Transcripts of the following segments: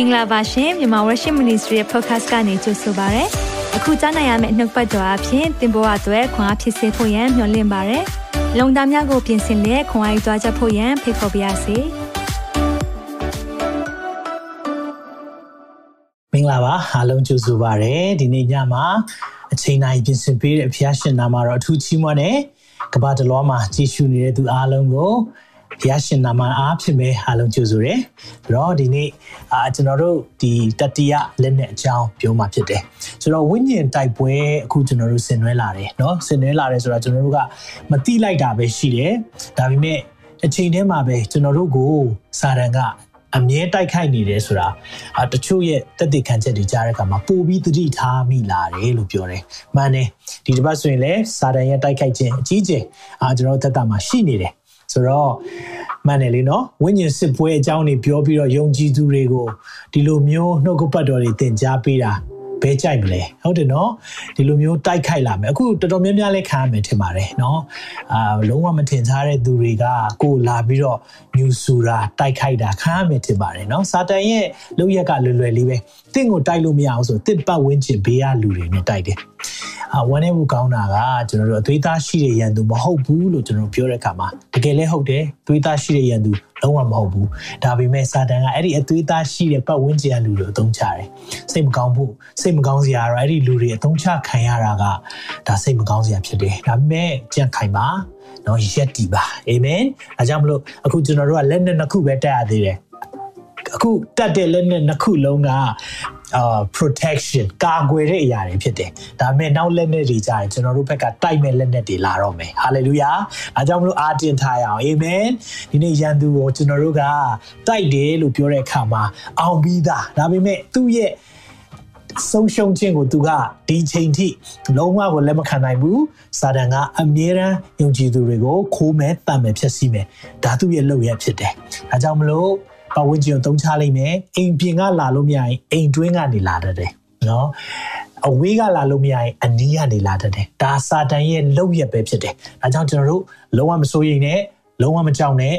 င်္ဂလာပါရှင်မြန်မာ Worship Ministry ရဲ့ podcast ကနေကြိုဆိုပါရစေ။အခုကြားနိုင်ရမယ့်နှုတ်ပတ်တော်အဖြစ်သင်ပေါ်အပ်ွယ်ခွန်အားဖြစ်စေဖို့ယံမျှဝင့်ပါရစေ။လုံတာများကိုပြင်ဆင်လက်ခွန်အားယူကြားချက်ဖို့ယံဖိတ်ခေါ်ပါရစေ။မင်္ဂလာပါအားလုံးကြိုဆိုပါရစေ။ဒီနေ့ညမှာအချိန်တိုင်းပြင်ဆင်ပေးတဲ့ဖခင်ရှင်နာမှာတော့အထူးချီးမွမ်းတဲ့ကမ္ဘာတလောမှာကြည်ရှုနေတဲ့သူအားလုံးကို ဘုရားရှင်နာမအားဖြင့်ပဲအားလုံးကြိုဆိုတယ်။ဆိုတော့ဒီနေ့အာကျွန်တော်တို့ဒီတတိယလက်နဲ့အကြောင်းပြောမှာဖြစ်တယ်။ဆိုတော့ဝိညာဉ်တိုက်ပွဲအခုကျွန်တော်တို့ဆင်နွှဲလာတယ်เนาะဆင်နွှဲလာတယ်ဆိုတော့ကျွန်တော်တို့ကမတိလိုက်တာပဲရှိတယ်။ဒါပေမဲ့အချိန်ထဲမှာပဲကျွန်တော်တို့ကိုစာတန်ကအမြဲတိုက်ခိုက်နေတယ်ဆိုတာအတချို့ရဲ့တက်တည်ခံချက်တွေကြားတဲ့အခါမှာပိုပြီးသတိထားမိလာတယ်လို့ပြောတယ်။မှန်တယ်ဒီတစ်ပတ်ဆိုရင်လည်းစာတန်ရဲ့တိုက်ခိုက်ခြင်းအကြီးကျယ်အာကျွန်တော်တို့သက်တာမှာရှိနေတယ် ဆိုတော့မှန်တယ်လေနော်ဝိညာဉ်စစ်ပွဲအကြောင်းတွေပြောပြီးတော့ယုံကြည်သူတွေကိုဒီလိုမျိုးနှုတ်ကပတ်တော်တွေသင်ကြားပေးတာဘဲကြိုက်မလဲဟုတ်တယ်နော်ဒီလိုမျိုးတိုက်ခိုက်လာမယ်အခုတော်တော်များများလဲခံရမယ်ထင်ပါတယ်နော်အာလုံးဝမထင်ရှားတဲ့သူတွေကကိုလာပြီးတော့ညူဆူတာတိုက်ခိုက်တာခံရမယ်ထင်ပါတယ်နော်စာတန်ရဲ့လုပ်ရက်ကလွယ်လွယ်လေးပဲတင့်ကိုတိုက်လို့မရအောင်ဆိုတစ်ပတ်ဝန်းကျင်ဘေးကလူတွေနဲ့တိုက်တယ်အာဝမ်းနေမှုကောင်းတာကကျွန်တော်တို့အသွေးသားရှိတဲ့ရန်သူမဟုတ်ဘူးလို့ကျွန်တော်ပြောတဲ့အခါမှာတကယ်လည်းဟုတ်တယ်သွေးသားရှိတဲ့ရန်သူလုံးဝမဟုတ်ဘူးဒါပေမဲ့စာတန်ကအဲ့ဒီအသွေးသားရှိတဲ့ပတ်ဝန်းကျင်လူတွေအသုံးချတယ်စိတ်မကောင်းဘူးစိတ်မကောင်းစရာတော့အဲ့ဒီလူတွေအသုံးချခံရတာကဒါစိတ်မကောင်းစရာဖြစ်တယ်ဒါပေမဲ့ကြံ့ခိုင်ပါနော်ရက်တီပါအာမင်အဲကြောင့်မလို့အခုကျွန်တော်တို့ကလက်နဲ့နှစ်ခုပဲတက်ရသေးတယ်အခုတက်တဲ့လက်နဲ့နှစ်ခုလုံးက အာ protection ကာကွယ်တဲ့အရာတွေဖြစ်တယ်။ဒါပေမဲ့နောက်လက်နက်တွေကြရင်ကျွန်တော်တို့ဘက်ကတိုက်မဲ့လက်နက်တွေလာတော့မယ်။ hallelujah ။အားကြောင့်မလို့အားတင်ထားရအောင်။ amen ။ဒီနေ့ရန်သူကိုကျွန်တော်တို့ကတိုက်တယ်လို့ပြောတဲ့အခါမှာအောင်ပြီးသား။ဒါပေမဲ့သူ့ရဲ့ဆုံးရှုံးခြင်းကိုသူကဒီချိန်ထိလုံးဝကိုလက်မခံနိုင်ဘူးစာတန်ကအမြဲတမ်းယုံကြည်သူတွေကိုခိုးမယ်တတ်မယ်ဖြစ်စီမယ်ဒါသူ့ရဲ့လုပ်ရဖြစ်တယ်။ဒါကြောင့်မလို့ ပတ်ဝန်းကျင်ကိုသုံးချလိုက်မယ်အိမ်ပြင်ကလာလို့မရရင်အိမ်တွင်းကနေလာတတ်တယ်နော်အဝေးကလာလို့မရရင်အနီးကနေလာတတ်တယ်ဒါစာတန်ရဲ့လုပ်ရက်ပဲဖြစ်တယ်ဒါကြောင့်ကျွန်တော်တို့လုံးဝမစိုးရိမ်နဲ့လုံးဝမကြောက်နဲ့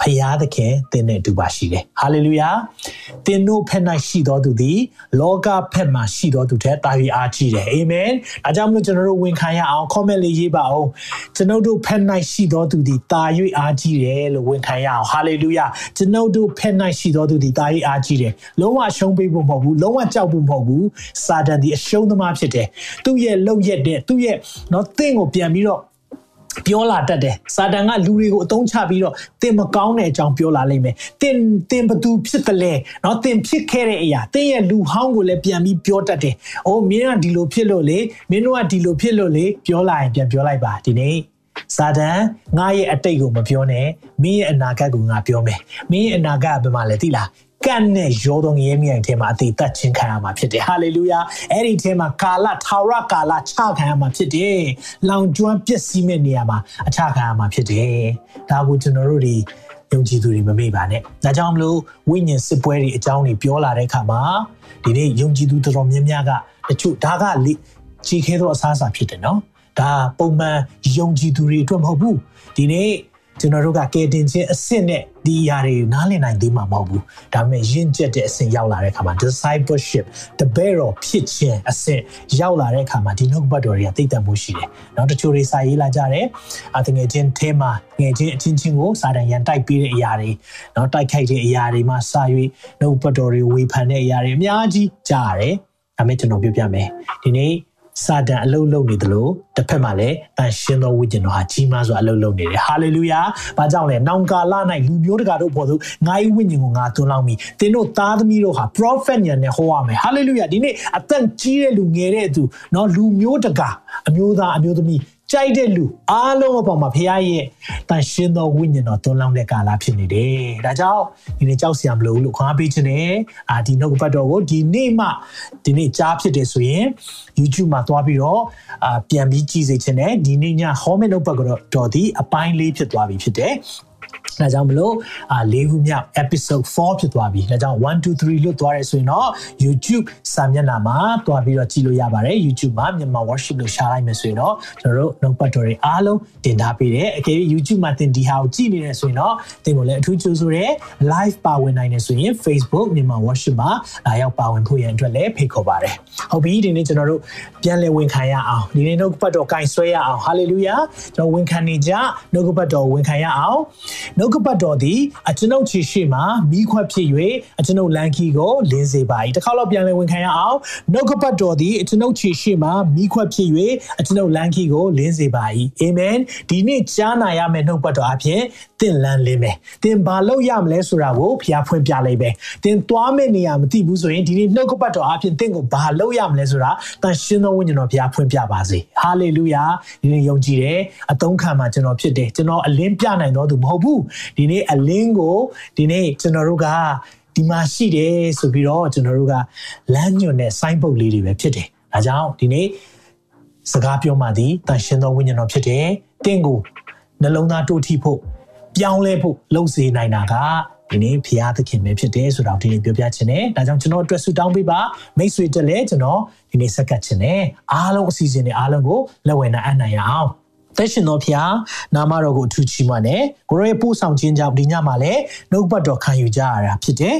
ဖျားသခင်တင်းနဲ့တူပါရှိတယ်။ဟာလေလုယာ။တင်းတို့ဖက်၌ရှိတော်သူသည် လောကဖက်မှာရှိတော်သူထက်တာ၍အားကြီးတယ်။အာမင်။အားကြောင့်မလို့ကျွန်တော်တို့ဝန်ခံရအောင် comment လေးရေးပါအောင်။ကျွန်ုပ်တို့ဖက်၌ရှိတော်သူသည်တာ၍အားကြီးတယ်လို့ဝန်ခံရအောင်။ဟာလေလုယာ။ကျွန်ုပ်တို့ဖက်၌ရှိတော်သူသည်တာ၍အားကြီးတယ်။လုံးဝရှုံးပေးဖို့မဟုတ်ဘူး။လုံးဝကြောက်ဖို့မဟုတ်ဘူး။စာတန်သည်အရှုံးသမားဖြစ်တယ်။သူ့ရဲ့လုံရက်တဲ့သူ့ရဲ့နော်တင့်ကိုပြန်ပြီးတော့ ပြောလာတတ်တယ်စာတန်ကလူတွေကိုအသုံးချပြီးတော့တင်မကောင်းတဲ့အကြောင်းပြောလာလိမ့်မယ်တင်တင်ဘသူဖြစ်တယ်လဲเนาะတင်ဖြစ်ခဲ့တဲ့အရာတင်ရဲ့လူဟောင်းကိုလည်းပြန်ပြီးပြောတတ်တယ်အိုးမင်းကဒီလိုဖြစ်လို့လေမင်းတို့ကဒီလိုဖြစ်လို့လေပြောလာရင်ပြန်ပြောလိုက်ပါဒီနေ့စာတန်ငါရဲ့အတိတ်ကိုမပြောနဲ့မင်းရဲ့အနာဂတ်ကိုငါပြောမယ်မင်းရဲ့အနာဂတ်ကဘယ်မှာလဲသိလား ကန့်နဲ့ရောတော်ငရဲမြိုင်ထဲမှာအသေးသက်ခြင်းခံရမှာဖြစ်တယ်ဟာလေလုယာအဲ့ဒီထဲမှာကာလထာဝရကာလချခံရမှာဖြစ်တယ်လောင်ကျွမ်းပျက်စီးမဲ့နေရာမှာအချခံရမှာဖြစ်တယ်ဒါကိုကျွန်တော်တို့ဒီယုံကြည်သူတွေမမေ့ပါနဲ့ဒါကြောင့်မလို့ဝိညာဉ်စစ်ပွဲတွေအကြောင်းတွေပြောလာတဲ့အခါမှာဒီနေ့ယုံကြည်သူတော်တော်များများကတချို့ဒါကလေကြီးခဲသောအစားအစာဖြစ်တယ်နော်ဒါပုံမှန်ယုံကြည်သူတွေအတွက်မဟုတ်ဘူးဒီနေ့ ကျွန်တော်တို့ကကယ်တင်ခြင်းအဆင့်နဲ့ဒီအရာတွေနားလည်နိုင်သေးမှာမဟုတ်ဘူးဒါပေမဲ့ယဉ်ကျက်တဲ့အဆင့်ရောက်လာတဲ့အခါမှာ discipleship တပည့်တော်ဖြစ်ခြင်းအဆင့်ရောက်လာတဲ့အခါမှာဒီနှုတ်ဘတ်တော်တွေကသိတဲ့မှုရှိတယ်နောက်တချို့တွေစာရေးလာကြတယ်အတငယ်ချင်းအဲမှာငယ်ချင်းအချင်းချင်းကိုစာတန်ရန်တိုက်ပေးတဲ့အရာတွေနောက်တိုက်ခိုက်တဲ့အရာတွေမှာစာ၍နှုတ်ဘတ်တော်တွေဝေဖန်တဲ့အရာတွေအများကြီးကြားရတယ်ဒါမဲ့ကျွန်တော်ပြောပြမယ်ဒီနေ့ စာတန်အလုံးလုံးနေတယ်လို့တစ်ဖက်မှာလည်းတန်ရှင်းသောဝိညာဉ်တော်ဟာကြီးမားစွာအလုံးလုံးနေတယ်ဟာလေလုယာဘာကြောင့်လဲနောင်ကာလ၌လူမျိုးတကာတို့ပေါ်သို့ငါ၏ဝိညာဉ်ကိုငါသွန်းလောင်းမိသင်တို့သားသမီးတို့ဟာ prophet ညာနဲ့ဟောရမယ်ဟာလေလုယာဒီနေ့အသက်ကြီးတဲ့လူငယ်တဲ့သူเนาะလူမျိုးတကာအမျိုးသားအမျိုးသမီး ကြိုက်တဲ့လူအားလုံးအပေါ်မှာဖခင်ရဲ့တန်ရှင်းသောဝိညာဉ်တော်သွန်းလောင်းတဲ့ကာလဖြစ်နေတယ်။ဒါကြောင့်ဒီနေ့ကြောက်စရာမလိုဘူးလို့ခွန်အားပေးခြင်းနဲ့အာဒီနှုတ်ကပတ်တော်ကိုဒီနေ့မှဒီနေ့ကြားဖြစ်တယ်ဆိုရင် YouTube မှာသွားပြီးတော့အာပြန်ပြီးကြည့်စေခြင်းနဲ့ဒီနေ့ညဟောမယ့်နှုတ်ပတ်တော်ဒီအပိုင်းလေးဖြစ်သွားပြီဖြစ်တယ်။ ဒါကြောင့်မလို့အာ၄ခုမြောက် episode 4ဖြစ်သွားပြီဒါကြောင့်1 2 3လွတ်သွားရဲဆိုရင်တော့ YouTube စာမျက်နှာမှာတွားပြီးတော့ကြည့်လို့ရပါတယ် YouTube မှာမြန်မာ worship လို့ရှာလိုက်မယ်ဆိုရင်တော့ကျွန်တော်တို့နှုတ်ပတ်တော်တွေအားလုံးတင်ထားပေးတယ်အကယ်၍ YouTube မှာသင်ဒီဟာကိုကြည့်နေတယ်ဆိုရင်တော့သင်ကိုလည်းအထူးကြိုးဆိုရဲ live ပါဝင်နိုင်တယ်ဆိုရင် Facebook မြန်မာ worship မှာလာရောက်ပါဝင်ဖို့ရန်အတွက်လည်းဖိတ်ခေါ်ပါတယ်ဟုတ်ပြီဒီနေ့ကျွန်တော်တို့ပြန်လည်ဝန်ခံရအောင်ဒီနေ့နှုတ်ပတ်တော်ကင်ဆွဲရအောင် hallelujah ကျွန်တော်ဝန်ခံနေကြနှုတ်ပတ်တော်ဝန်ခံရအောင်နှုတ်ကပတ်တော်သည်အကျွန်ုပ်ခြေရှိမှမိခွက်ဖြစ်၍အကျွန်ုပ်လမ်းခီကိုလင်းစေပါ၏တစ်ခါတော့ပြန်လည်ဝန်ခံရအောင်နှုတ်ကပတ်တော်သည်အကျွန်ုပ်ခြေရှိမှမိခွက်ဖြစ်၍အကျွန်ုပ်လမ်းခီကိုလင်းစေပါ၏အာမင်ဒီနေ့ကြားနာရမယ့်နှုတ်ပတ်တော်အဖြစ် သင်လန်းလင်းမယ်သင်ဘာလုပ်ရမလဲဆိုတာကိုဖျားဖွင့်ပြလိုက်ပဲသင်သွားမယ့်နေရာမသိဘူးဆိုရင်ဒီနေ့နှုတ်ကပတ်တော်အဖြစ်သင်ကိုဘာလုပ်ရမလဲဆိုတာတန်ရှင်းသောဝိညာဉ်တော်ဖျားဖွင့်ပြပါစေဟာလေလုယာဒီနေ့ယုံကြည်တယ်အသုံးခံမှာကျွန်တော်ဖြစ်တယ်ကျွန်တော်အလင်းပြနိုင်တော်သူမဟုတ်ဘူးဒီနေ့အလင်းကိုဒီနေ့ကျွန်တော်တို့ကဒီမှာရှိတယ်ဆိုပြီးတော့ကျွန်တော်တို့ကလမ်းညွှန်တဲ့ sign board လေးတွေပဲဖြစ်တယ်ဒါကြောင့်ဒီနေ့စကားပြောမှသည်တန်ရှင်းသောဝိညာဉ်တော်ဖြစ်တယ်တင့်ကိုနှလုံးသားတိုးထိဖို့ ပြောင်းလဲဖို့လှုပ်စေနိုင်တာကဒီနေ့ဖရာသခင်ပဲဖြစ်တယ်ဆိုတော့ဒီနေ့ပြောပြချင်တယ်ဒါကြောင့်ကျွန်တော်အတွက်ဆူတောင်းပေးပါမိတ်ဆွေတက်လဲကျွန်တော်ဒီနေ့ဆက်ကတ်ချင်တယ်အားလုံးအစီအစဉ်တွေအားလုံးကိုလက်ဝဲနိုင်အနိုင်ရအောင်သက်ရှင်တော်ဖျားနာမတော်ကိုအထူးချီးမွမ်းတယ်ကိုရောရဲ့ပို့ဆောင်ခြင်းကြောင့်ဒီညမှာလည်းနှုတ်ပတ်တော်ခံယူကြရတာဖြစ်တယ်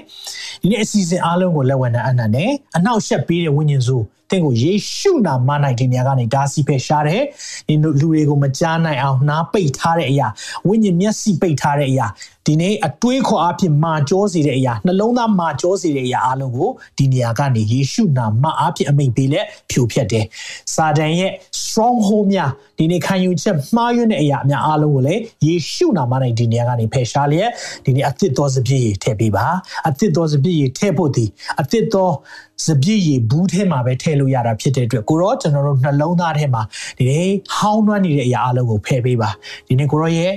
ဒီနေ့အစီအစဉ်အားလုံးကိုလက်ဝဲနိုင်အနံ့နဲ့အနောက်ရှက်ပေးတဲ့ဝိညာဉ်စု တင့်ကိုယေရှုနာမ၌ဒီနေရာကနေဒါစီဖယ်ရှားတယ်ဒီလူတွေကိုမကြားနိုင်အောင်နားပိတ်ထားတဲ့အရာဝိညာဉ်မျက်စိပိတ်ထားတဲ့အရာဒီနေ့အတွေးခေါ်အဖြစ်မာကြောစေတဲ့အရာနှလုံးသားမာကြောစေတဲ့အရာအလုံးကိုဒီနေရာကနေယေရှုနာမအဖြစ်အမိန့်ပေးလက်ဖြိုဖျက်တယ်စာတန်ရဲ့ stronghold များဒီနေ့ခံယူချက်မှားယွင်းတဲ့အရာအများအလုံးကိုလည်းယေရှုနာမ၌ဒီနေရာကနေဖယ်ရှားလျက်ဒီနေ့အသစ်သောစပြည့်ရထည့်ပေးပါအသစ်သောစပြည့်ရထည့်ဖို့ဒီအသစ်သော စပြည့်ရဘူးထဲမှာပဲထည့်လို့ရတာဖြစ်တဲ့အတွက်ကိုရောကျွန်တော်တို့နှလုံးသားထဲမှာဒီနေ့ဟောင်းနှွမ်းနေတဲ့အရာအလုံးကိုဖယ်ပေးပါဒီနေ့ကိုရောရဲ့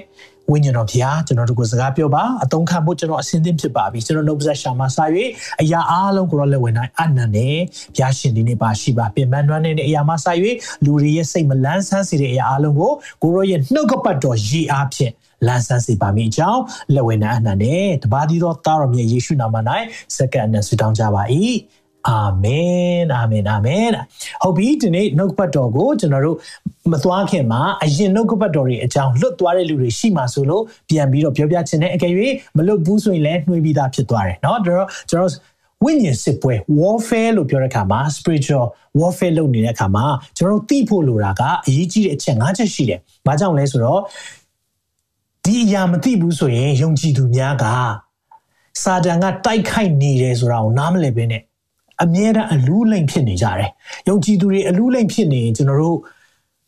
ဝိညာဉ်တော်ဖျားကျွန်တော်တို့ကိုစကားပြောပါအသုံးခံဖို့ကျွန်တော်အစဉ်သင့်ဖြစ်ပါပြီကျွန်တော်နှုတ်ဆက်ရှာမှာစာ၍အရာအားလုံးကိုတော့လက်ဝင်နိုင်အနန္နဲ့ဖျားရှင်ဒီနေ့ပါရှိပါပြင်ပန်းတွန်းနေတဲ့အရာမှာစာ၍လူတွေရဲ့စိတ်မလန်းဆန်းစေတဲ့အရာအားလုံးကိုကိုရောရဲ့နှုတ်ကပတ်တော်ရည်အားဖြင့်လန်းဆန်းစေပါမိအကြောင်းလက်ဝင်နိုင်အနန္နဲ့တပါးသီးသောသားတော်မြတ်ယေရှုနာမ၌စက္ကန့်နဲ့ဆုတောင်းကြပါ၏ အာမင်အာမင်အာမင်ဟုတ်ပြီဒီနေ့နှုတ်ပတ်တော်ကိုကျွန်တော်တို့မသွားခင်မှာအရင်နှုတ်ပတ်တော်တွေအကြောင်းလွတ်သွားတဲ့လူတွေရှိမှဆိုလို့ပြန်ပြီးတော့ပြောပြချင်တဲ့အကယ်၍မလွတ်ဘူးဆိုရင်လည်းနှွေးပြီးသားဖြစ်သွားတယ်เนาะဒါတော့ကျွန်တော်ဝိညာဉ်စစ်ပွဲ warfare လို့ပြောတဲ့အခါမှာ spiritual warfare လုပ်နေတဲ့အခါမှာကျွန်တော်တို့သိဖို့လိုတာကအရေးကြီးတဲ့အချက်၅ချက်ရှိတယ်။ဘာကြောင့်လဲဆိုတော့ဒီအရာမသိဘူးဆိုရင်ယုံကြည်သူများကစာတန်ကတိုက်ခိုက်နေတယ်ဆိုတာကိုနားမလည်ဘဲနဲ့ အမြဲတမ်းအလူးလိမ့်ဖြစ်နေကြတယ်။ယုံကြည်သူတွေအလူးလိမ့်ဖြစ်နေရင်ကျွန်တော်တို့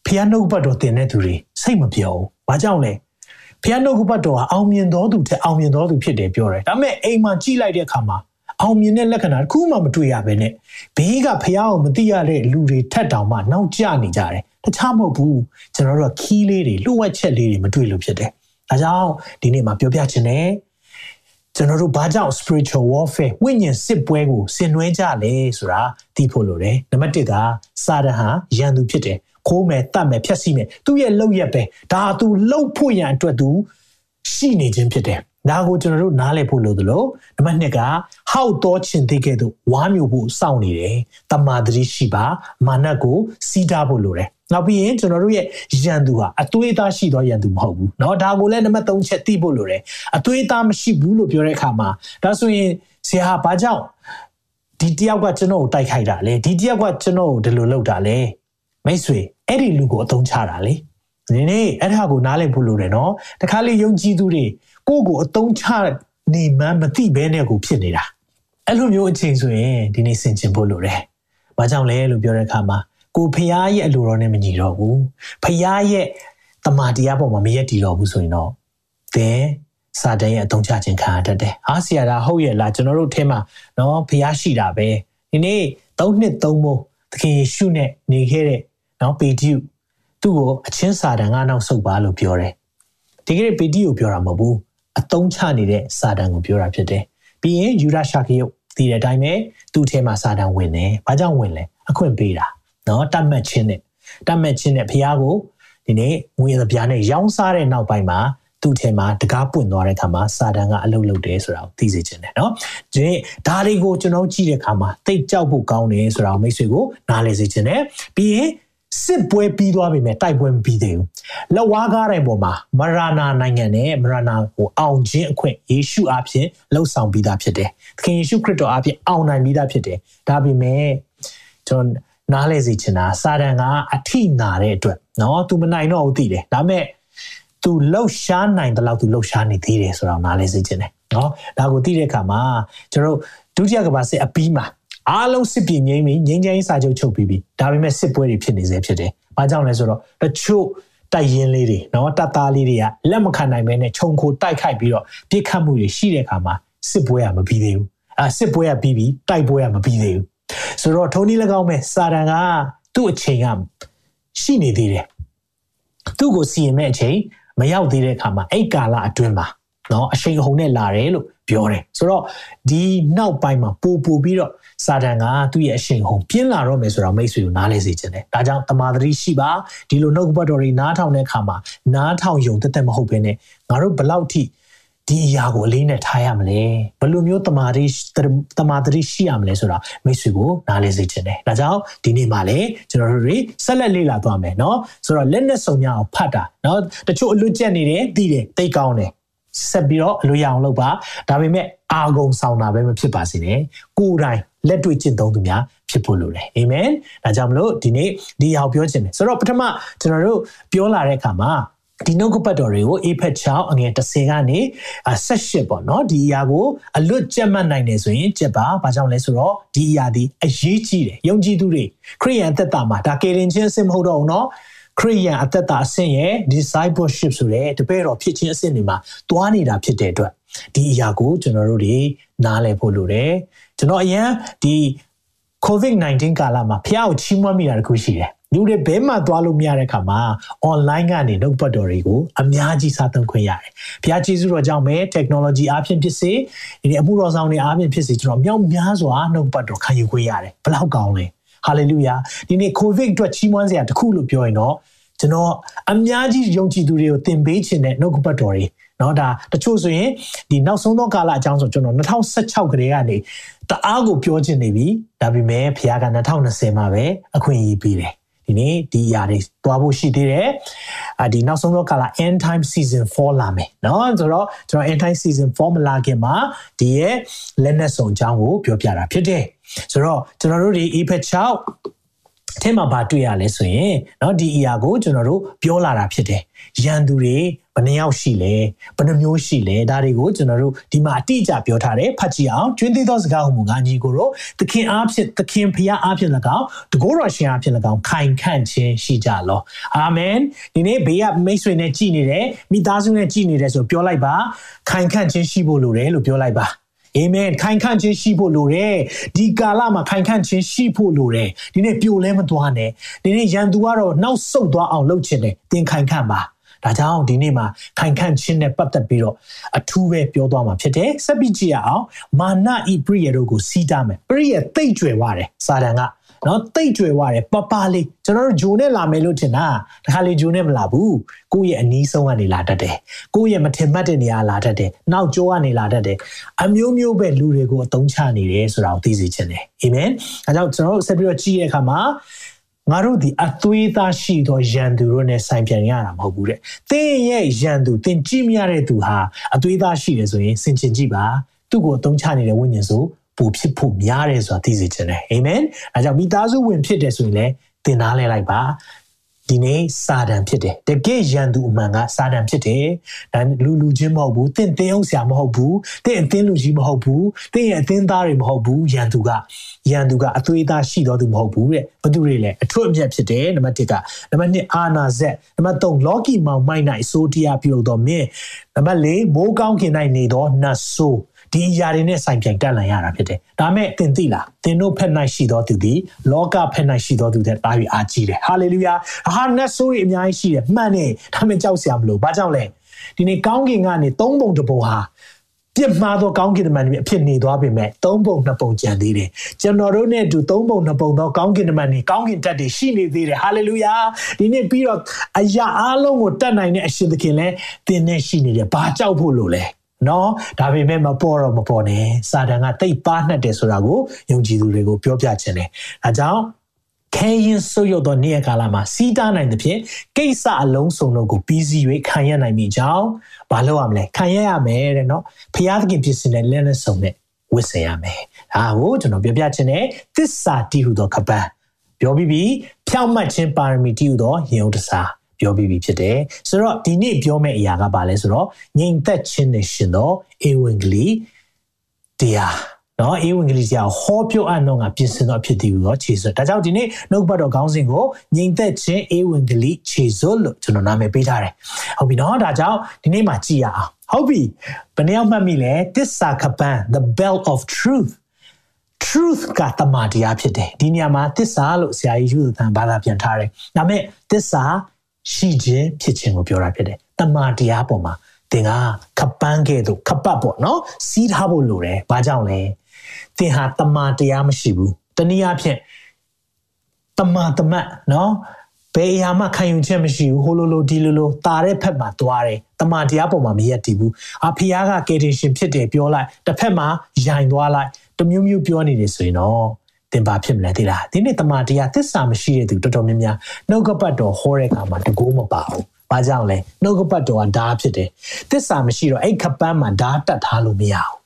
ဖျားနှုတ်ပတ်တော်တင်တဲ့သူတွေစိတ်မပြောဘူး။ဘာကြောင့်လဲ။ဖျားနှုတ်ပတ်တော်ကအောင်မြင်တော်သူတဲ့အောင်မြင်တော်သူဖြစ်တယ်ပြောတယ်။ဒါပေမဲ့အိမ်မှာကြည့်လိုက်တဲ့အခါမှာအောင်မြင်တဲ့လက္ခဏာတစ်ခုမှမတွေ့ရဘဲနဲ့ဘေးကဖျားကိုမသိရတဲ့လူတွေထက်တောင်မှနောက်ကျနေကြတယ်။တခြားမဟုတ်ဘူး။ကျွန်တော်တို့ကခီးလေးတွေလှုပ်ဝက်ချက်လေးတွေမတွေ့လို့ဖြစ်တယ်။ဒါကြောင့်ဒီနေ့မှာပြောပြချင်တယ်။ ကျွန်တော်တို့ဘာကြောင့် spiritual warfare ဝိညာဉ်စစ်ပွဲကိုဆင်နွှဲကြလဲဆိုတာသိဖို့လိုတယ်နံပါတ်1ကစာတဟာရန်သူဖြစ်တယ်ခိုးမယ်တတ်မယ်ဖျက်ဆီးမယ်သူ့ရဲ့လောက်ရက်ပဲဒါသူလှုပ်ဖို့ရန်အတွက်သူရှိနေခြင်းဖြစ်တယ် ဒါကိုကျွန်တော်တို့နားလည်ဖို့လိုသလိုနံပါတ်2ကဟောက်တော်ချင်သိခဲ့သူဝါမျိုးဖို့စောင့်နေတယ်တမာတတိရှိပါမာနကိုစီးတားဖို့လိုတယ်နောက်ပြီးရင်ကျွန်တော်တို့ရဲ့ရန်သူဟာအသွေးသားရှိသောရန်သူမဟုတ်ဘူးเนาะဒါကိုလည်းနံပါတ်3ချက်သိဖို့လိုတယ်အသွေးသားမရှိဘူးလို့ပြောတဲ့အခါမှာဒါဆိုရင်ဆရာဘာကြောင့်ဒီတယောက်ကကျွန်တော်ကိုတိုက်ခိုက်တာလဲဒီတယောက်ကကျွန်တော်ကိုဒီလိုလုပ်တာလဲမိတ်ဆွေအဲ့ဒီလူကိုအသုံးချတာလေဒီနေ့အဲ့ဒါကိုနားလည်ဖို့လိုတယ်เนาะတခါလေယုံကြည်သူတွေ ကိုယ့်ကိုအသုံးချနေမှမသိဘဲနဲ့ကိုဖြစ်နေတာအဲ့လိုမျိုးအချိန်ဆိုရင်ဒီနေ့ဆင်ခြင်ဖို့လိုတယ်ဘာကြောင့်လဲလို့ပြောတဲ့အခါမှာကိုဖះရဲ့အလိုတော်နဲ့မညီတော့ဘူးဖះရဲ့တမာတရားပေါ်မှာမရက်တည်တော့ဘူးဆိုရင်တော့သင်စာတန်ရဲ့အသုံးချခြင်းခံရတတ်တယ်။အားဆရာဒါဟုတ်ရဲ့လားကျွန်တော်တို့ထဲမှာနော်ဖះရှိတာပဲ။ဒီနေ့၃နှစ်၃မိုးသခင်ယေရှုနဲ့နေခဲ့တဲ့နော်ပေတျုသူ့ကိုအချင်းစာတန်ကနောက်ဆုတ်ပါလို့ပြောတယ်။ဒီကနေ့ပေတျုကိုပြောတာမဟုတ်ဘူး။ အသုံးချနေတဲ့စာတန်ကိုပြောတာဖြစ်တယ်။ပြီးရင်ယူရရှာခယုတ်ဒီတဲ့အတိုင်းပဲသူ့ထဲမှာစာတန်ဝင်တယ်။ဘာကြောင့်ဝင်လဲ။အခွင့်ပေးတာနော်တတ်မှတ်ခြင်းနဲ့တတ်မှတ်ခြင်းနဲ့ဖះကိုဒီနေ့ငွေသပြားနဲ့ရောင်းစားတဲ့နောက်ပိုင်းမှာသူသူ့ထဲမှာတကားပွင့်သွားတဲ့အခါမှာစာတန်ကအလုတ်လုတ်တယ်ဆိုတာကိုသိစေချင်တယ်နော်ဒီဒါတွေကိုကျွန်တော်ကြည့်တဲ့အခါမှာတိတ်ကြောက်ဖို့ကောင်းတယ်ဆိုတာကိုမိတ်ဆွေကိုနားလည်စေချင်တယ်ပြီးရင် စစ်ပွဲပြီးသွားပြီမဲ့တိုက်ပွဲမပြီးသေးဘူးလက်ဝါးကားတဲ့ပုံမှာမရနာနိုင်ငံနဲ့မရနာကိုအောင်ခြင်းအခွင့်ယေရှုအဖင်လှုပ်ဆောင်ပြီးသားဖြစ်တယ်သခင်ယေရှုခရစ်တော်အဖင်အောင်နိုင်ပြီးသားဖြစ်တယ်ဒါပေမဲ့ကျွန်တော်နားလဲစေချင်တာစာတန်ကအထိနာတဲ့အတွက်เนาะ तू မနိုင်တော့ဘူးသိတယ်ဒါပေမဲ့ तू လှုပ်ရှားနိုင်တဲ့လောက် तू လှုပ်ရှားနေသေးတယ်ဆိုတော့နားလဲစေချင်တယ်เนาะဒါကိုသိတဲ့အခါမှာကျွန်တော်ဒုတိယကမ္ဘာစစ်အပြီးမှာ အားလုံးစစ်ပြေငြိမ်းပြီးငြိမ်းချမ်းရေးစာချုပ်ချုပ်ပြီးပြီဒါပေမဲ့စစ်ပွဲတွေဖြစ်နေစေဖြစ်တယ်။ဘာကြောင့်လဲဆိုတော့တချို့တိုက်ရင်လေးတွေနော်တပ်သားလေးတွေကလက်မခံနိုင်မဲနဲ့ခြုံခိုတိုက်ခိုက်ပြီးတော့ပြစ်ခတ်မှုတွေရှိတဲ့အခါမှာစစ်ပွဲကမပြီးသေးဘူး။အဲစစ်ပွဲကပြီးပြီးတိုက်ပွဲကမပြီးသေးဘူး။ဆိုတော့ထုံးနည်း၎င်းမဲ့စာတန်ကသူ့အချိန်ကရှိနေသေးတယ်။သူ့ကိုစီရင်မဲ့အချိန်မရောက်သေးတဲ့အခါမှာအဲ့ကာလအတွင်းမှာနော်အရှိန်အဟုန်နဲ့လာတယ်လို့ပြောတယ်ဆိုတော့ဒီနောက်ပိုင်းမှာပို့ပို့ပြီးတော့ စာတန်ကသူ့ရဲ့အရှင်ဟုံပြင်းလာတော့မယ်ဆိုတော့မိတ်ဆွေကိုနားလဲစေခြင်းတယ်ဒါကြောင့်တမာတရီရှိပါဒီလိုနှုတ်ကပတ်တော်တွေနားထောင်တဲ့အခါမှာနားထောင်ယုံတက်တက်မဟုတ်ဘဲနဲ့ငါတို့ဘလောက်ထိဒီအရာကိုအလေးနဲ့ထားရမလဲဘယ်လိုမျိုးတမာတိတမာတိရှိရမလဲဆိုတာမိတ်ဆွေကိုနားလည်စေချင်တယ်။ဒါကြောင့်ဒီနေ့မှလည်းကျွန်တော်တို့တွေဆက်လက်လေ့လာသွားမယ်နော်။ဆိုတော့လက်နဲ့စုံများအောင်ဖတ်တာနော်။တချို့အလွတ်ကျက်နေတယ်သိတယ်သိကောင်းတယ်။ဆက်ပြီးတော့အလွတ်ရအောင်လုပ်ပါ။ဒါပေမဲ့အာဂုံဆောင်တာပဲမဖြစ်ပါစေနဲ့။ကိုယ်တိုင် လက်တွေ့ကျင့်သုံးသူများဖြစ်ဖို့လိုတယ်အာမင်ဒါကြောင့်မလို့ဒီနေ့ဒီအောင်ပြောခြင်းတယ်ဆိုတော့ပထမကျွန်တော်တို့ပြောလာတဲ့အခါမှာဒီနှုတ်ကပတ်တော်တွေကိုအေဖက်6အငယ်30ကနေ18ပေါ့နော်ဒီအရာကိုအလွတ်ကျက်မှတ်နိုင်တယ်ဆိုရင်ကျက်ပါဘာကြောင့်လဲဆိုတော့ဒီအရာဒီအရေးကြီးတယ်ယုံကြည်သူတွေခရိယန်သက်တာမှာဒါကေရင်ချင်းအစ်မဟုတ်တော့ဘူးနော်ခရိယန်အသက်တာအဆင့်ရဲ့ discipleship ဆိုတဲ့တပည့်တော်ဖြစ်ခြင်းအဆင့်တွေမှာတွားနေတာဖြစ်တဲ့အတွက်ဒီအရာကိုကျွန်တော်တို့တွေနားလည်ဖို့လိုတယ် ကျွန်တော်အရင်ဒီ COVID-19 ကာလမှာဖះကိုချီးမွမ်းမိတာတခုရှိတယ်လူတွေဘဲမှသွားလို့မရတဲ့အခါမှာ online ကနေနှုတ်ပတ်တော်တွေကိုအများကြီးစားသုံးခွင့်ရတယ်။ဘုရားကျေးဇူးတော်ကြောင့်ပဲ technology အားဖြင့်ဖြစ်စေဒီအမှုတော်ဆောင်တွေအားဖြင့်ဖြစ်စေကျွန်တော်မြောက်များစွာနှုတ်ပတ်တော်ခံယူခွင့်ရတယ်။ဘလောက်ကောင်းလဲ။ hallelujah ဒီနေ့ covid အတွက်ချီးမွမ်းစရာတခုလို့ပြောရင်တော့ကျွန်တော်အများကြီးယုံကြည်သူတွေကိုသင်ပေးခြင်းနဲ့နှုတ်ပတ်တော်တွေเนาะဒါတချို့ဆိုရင်ဒီနောက်ဆုံးသောကာလအကြောင်းဆိုကျွန်တော်2016ကလေးကနေ တအားကိုပြောချင်နေပြီဒါပေမဲ့ဖခင်က2020မှာပဲအခွင့်အရေးပေးတယ်ဒီနေ့ဒီຢာတွေတွားဖို့ရှိသေးတယ်။အာဒီနောက်ဆုံးသောကာလ end time season 4လာမယ်เนาะဆိုတော့ကျွန်တော် end time season 4မလာခင်မှာဒီရဲ့လက်နက်စုံအကြောင်းကိုပြောပြတာဖြစ်တယ်။ဆိုတော့ကျွန်တော်တို့ဒီ Ephesians 6အထက်မှာဗာတွေ့ရလဲဆိုရင်เนาะဒီအရာကိုကျွန်တော်တို့ပြောလာတာဖြစ်တယ်။ရန်သူတွေ ဘယ်နှယောက်ရှိလဲဘယ်နှမျိုးရှိလဲဒါတွေကိုကျွန်တော်တို့ဒီမှာအတိအကျပြောထားတယ်ဖတ်ကြည့်အောင်ကျွင်းသေးသောစကားဟူမူငါညီကိုတို့သခင်အားဖြင့်သခင်ဖခင်အားဖြင့်၎င်းတကောတော်ရှင်အားဖြင့်၎င်းခိုင်ခန့်ခြင်းရှိကြလောအာမင်ဒီနေ့ဘေးကမိတ်ဆွေနဲ့ကြည်နေတယ်မိသားစုနဲ့ကြည်နေတယ်ဆိုပြောလိုက်ပါခိုင်ခန့်ခြင်းရှိဖို့လိုတယ်လို့ပြောလိုက်ပါအာမင်ခိုင်ခန့်ခြင်းရှိဖို့လိုတယ်ဒီကာလမှာခိုင်ခန့်ခြင်းရှိဖို့လိုတယ်ဒီနေ့ပြိုလဲမသွားနဲ့ဒီနေ့ရန်သူကတော့နောက်ဆုတ်သွားအောင်လုပ်ချင်တယ်သင်ခိုင်ခန့်ပါ ဒါကြောင့်ဒီနေ့မှာခိုင်ခန့်ခြင်းနဲ့ပတ်သက်ပြီးတော့အထူးပဲပြောသွားမှာဖြစ်တယ်ဆက်ပြီးကြည့်ရအောင်မာနဤပရိယေတို့ကိုစီးတာမယ်ပရိယေတိတ်ကြွယ်ဝတယ်စာတန်ကနော်တိတ်ကြွယ်ဝတယ်ပပလေးကျွန်တော်တို့ဂျိုနဲ့လာမယ်လို့ထင်တာတခါလေဂျိုနဲ့မလာဘူးကိုယ့်ရဲ့အနီးဆုံးကနေလာတတ်တယ်ကိုယ့်ရဲ့မထင်မှတ်တဲ့နေရာလာတတ်တယ်နောက်ကျောကနေလာတတ်တယ်အမျိုးမျိုးပဲလူတွေကိုအသုံးချနေတယ်ဆိုတာကိုသိစေချင်တယ်အာမင်အဲကြောင့်ကျွန်တော်တို့ဆက်ပြီးတော့ကြည့်ရတဲ့အခါမှာ ငါတို့ဒီအသွေးသားရှိသောယန်သူတို့နဲ့ဆိုင်ပြန်ရတာမဟုတ်ဘူးတဲ့။သင်ရဲ့ယန်သူသင်ကြည့်မရတဲ့သူဟာအသွေးသားရှိတယ်ဆိုရင်စင်ချင်ကြည့်ပါ။သူ့ကိုအသုံးချနေတဲ့ဝိညာဉ်ဆိုပူဖြစ်ဖို့များတယ်ဆိုတာသိစေချင်တယ်။အာမင်။အဲကြောင့်မိသားစုဝင်ဖြစ်တယ်ဆိုရင်လည်းသင်သားလဲလိုက်ပါ ဒီနေ့စာတန်ဖြစ်တယ်တကယ်ရန်သူအမှန်ကစာတန်ဖြစ်တယ်ဒါလူလူချင်းမဟုတ်ဘူးတင့်တင်းအောင်ဆရာမဟုတ်ဘူးတင့်အသင်းလူကြီးမဟုတ်ဘူးတင့်ရဲ့အသင်းသားတွေမဟုတ်ဘူးရန်သူကရန်သူကအသွေးသားရှိတော်သူမဟုတ်ဘူးတဲ့ဘသူတွေလဲအထွတ်အမြတ်ဖြစ်တယ်နံပါတ်1ကနံပါတ်2အာနာဇက်နံပါတ်3လော်ကီမောင်မိုက်နိုင်အစိုးတရားပြုလုပ်တော်မင်းနံပါတ်4မိုးကောင်းခင်၌နေသောနတ်ဆိုး ဒီအရာတွေနဲ့ဆိုင်ပြိုင်တက်လန်ရတာဖြစ်တယ်။ဒါမဲ့သင်သိလားသင်တို့ဖက်၌ရှိသောသူသည်လောကဖက်၌ရှိသောသူတဲ့တာပြီးအားကြီးတယ်။ဟာလေလုယာ။ဟာနတ်ဆိုးတွေအများကြီးရှိတယ်။မှန်တယ်။ဒါမဲ့ကြောက်စရာမလို။ဘာကြောင့်လဲ။ဒီနေ့ကောင်းကင်ကနေသုံးပုံတစ်ပုံဟာဖပြစ်မှားသောကောင်းကင်တမန်တွေအဖြစ်နေသွားပေမဲ့သုံးပုံနှစ်ပုံကျန်သေးတယ်ကျွန်တော်တို့နဲ့အတူသုံးပုံနှစ်ပုံသောကောင်းကင်တမန်တွေကောင်းကင်တက်တွေရှိနေသေးတယ်ဟာလေလုယာဒီနေ့ပြီးတော့အရာအလုံးကိုတတ်နိုင်တဲ့အရှင်သခင်လည်းသင်နဲ့ရှိနေတယ်ဘာကြောက်ဖို့လို့လဲ နော်ဒါပေမဲ့မပေါ်တော့မပေါ်နဲ့စာတန်ကတိတ်ပါနှက်တယ်ဆိုတာကိုယုံကြည်သူတွေကိုပြောပြခြင်းတယ်ဒါကြောင့်ခဲရင်ဆုပ်ယုပ်သောနေ့ရက်ကာလမှာစီးတားနိုင်တဲ့ဖြင့်ကိစ္စအလုံးစုံတို့ကိုပြီးစီး၍ခံရနိုင်မိကြောင်းမလုပ်ရမလဲခံရရမယ်တဲ့နော်ဖျားသခင်ဖြစ်စဉ်နဲ့လက်နဲ့စုံနဲ့ဝစ်ဆင်ရမယ်ဒါကိုကျွန်တော်ပြောပြခြင်းနဲ့သစ္စာတည်ဟူသောကပန်းပြောပြီးပြီဖြောင့်မတ်ခြင်းပါရမီတည်ဟူသောယုံတစား ပြောပြီးပြီဖြစ်တယ်ဆိုတော့ဒီနေ့ပြောမယ့်အရာကဘာလဲဆိုတော့ငြိမ်သက်ခြင်းနဲ့ရှင်သောဧဝံဂေလိတရားနော်ဧဝံဂေလိတရားဟောပြောအပ်တော့ငါပြင်ဆင်တော့ဖြစ်တည်ပြီးတော့ခြေစွပ်ဒါကြောင့်ဒီနေ့နှုတ်ပတ်တော်ခေါင်းစဉ်ကိုငြိမ်သက်ခြင်းဧဝံဂေလိခြေစွပ်လို့ကျွန်တော်နာမည်ပေးထားတယ်ဟုတ်ပြီနော်ဒါကြောင့်ဒီနေ့မှာကြည့်ရအောင်ဟုတ်ပြီဘယ်နှယောက်မှတ်မိလဲတစ္ဆာကပန် the belt of truth truth ကတမန်တရားဖြစ်တယ်ဒီနေရာမှာသစ္စာလို့ဆရာကြီးယူသန်ဘာသာပြန်ထားတယ်ဒါပေမဲ့သစ္စာ ရှိခြင်းဖြစ်ခြင်းကိုပြောတာဖြစ်တယ်တမန်တရားပေါ်မှာသင်ကခပန်းခဲ့သူခပတ်ပေါ့နော်စီးထားဖို့လိုတယ်ဘာကြောင့်လဲသင်ဟာတမန်တရားမရှိဘူးတနည်းအားဖြင့်တမန်တမတ်နော်ဘယ်အရာမှခံယူချက်မရှိဘူးဟိုလိုလိုဒီလိုလိုတာတဲ့ဖက်မှာသွားတယ်တမန်တရားပေါ်မှာမရက်တည်ဘူးအဖေကကေတင်ရှင်ဖြစ်တယ်ပြောလိုက်တစ်ဖက်မှာယိုင်သွားလိုက်တမျိုးမျိုးပြောနေတယ်ဆိုရင်တော့ သင်ပါဖြစ်မလဲသိလားဒီနေ့တမန်တရားသစ္စာမရှိတဲ့သူတော်တော်များများနှုတ်ကပတ်တော်ဟောတဲ့အခါမှာတကူမပါဘူးဘာကြောင့်လဲနှုတ်ကပတ်တော်ကဓာတ်ဖြစ်တယ်သစ္စာမရှိတော့အဲ့ခပန်းမှာဓာတ်တက်ထားလို့မရဘူး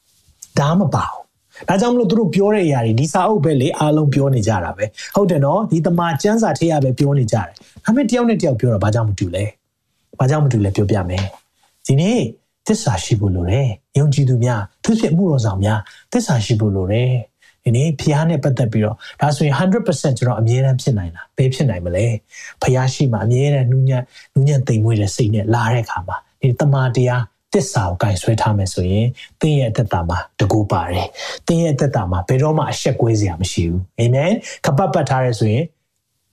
ဓာတ်မပါဘူးဒါကြောင့်မလို့သူတို့ပြောတဲ့အရာတွေဒီစာအုပ်ပဲလေအားလုံးပြောနေကြတာပဲဟုတ်တယ်နော်ဒီတမန်ကျမ်းစာထေးရပဲပြောနေကြတယ်ဒါပေမဲ့တယောက်နဲ့တယောက်ပြောတာဘာကြောင့်မတူလဲဘာကြောင့်မတူလဲပြောပြမယ်ဒီနေ့သစ္စာရှိဖို့လိုတယ်ယုံကြည်သူများသူဖြစ်မှုတော်ဆောင်များသစ္စာရှိဖို့လိုတယ် ဒီနေ့ဖျားနဲ့ပတ်သက်ပြီးတော့ဒါဆိုရင်100%ကျွန်တော်အမြဲတမ်းဖြစ်နိုင်တာဘယ်ဖြစ်နိုင်မလဲဖျားရှိမှအမြဲတမ်းနူးညံ့နူးညံ့သိမ်မွေ့တဲ့စိတ်နဲ့လာတဲ့အခါမှာဒီတမာတရားတစ္ဆာကိုကင်ဆွဲထားမယ်ဆိုရင်သင်ရဲ့အသက်တာမှာတကူပါတယ်သင်ရဲ့အသက်တာမှာဘယ်တော့မှအဆက်ကွဲစရာမရှိဘူးအာမင်ခပတ်ပတ်ထားရဲဆိုရင်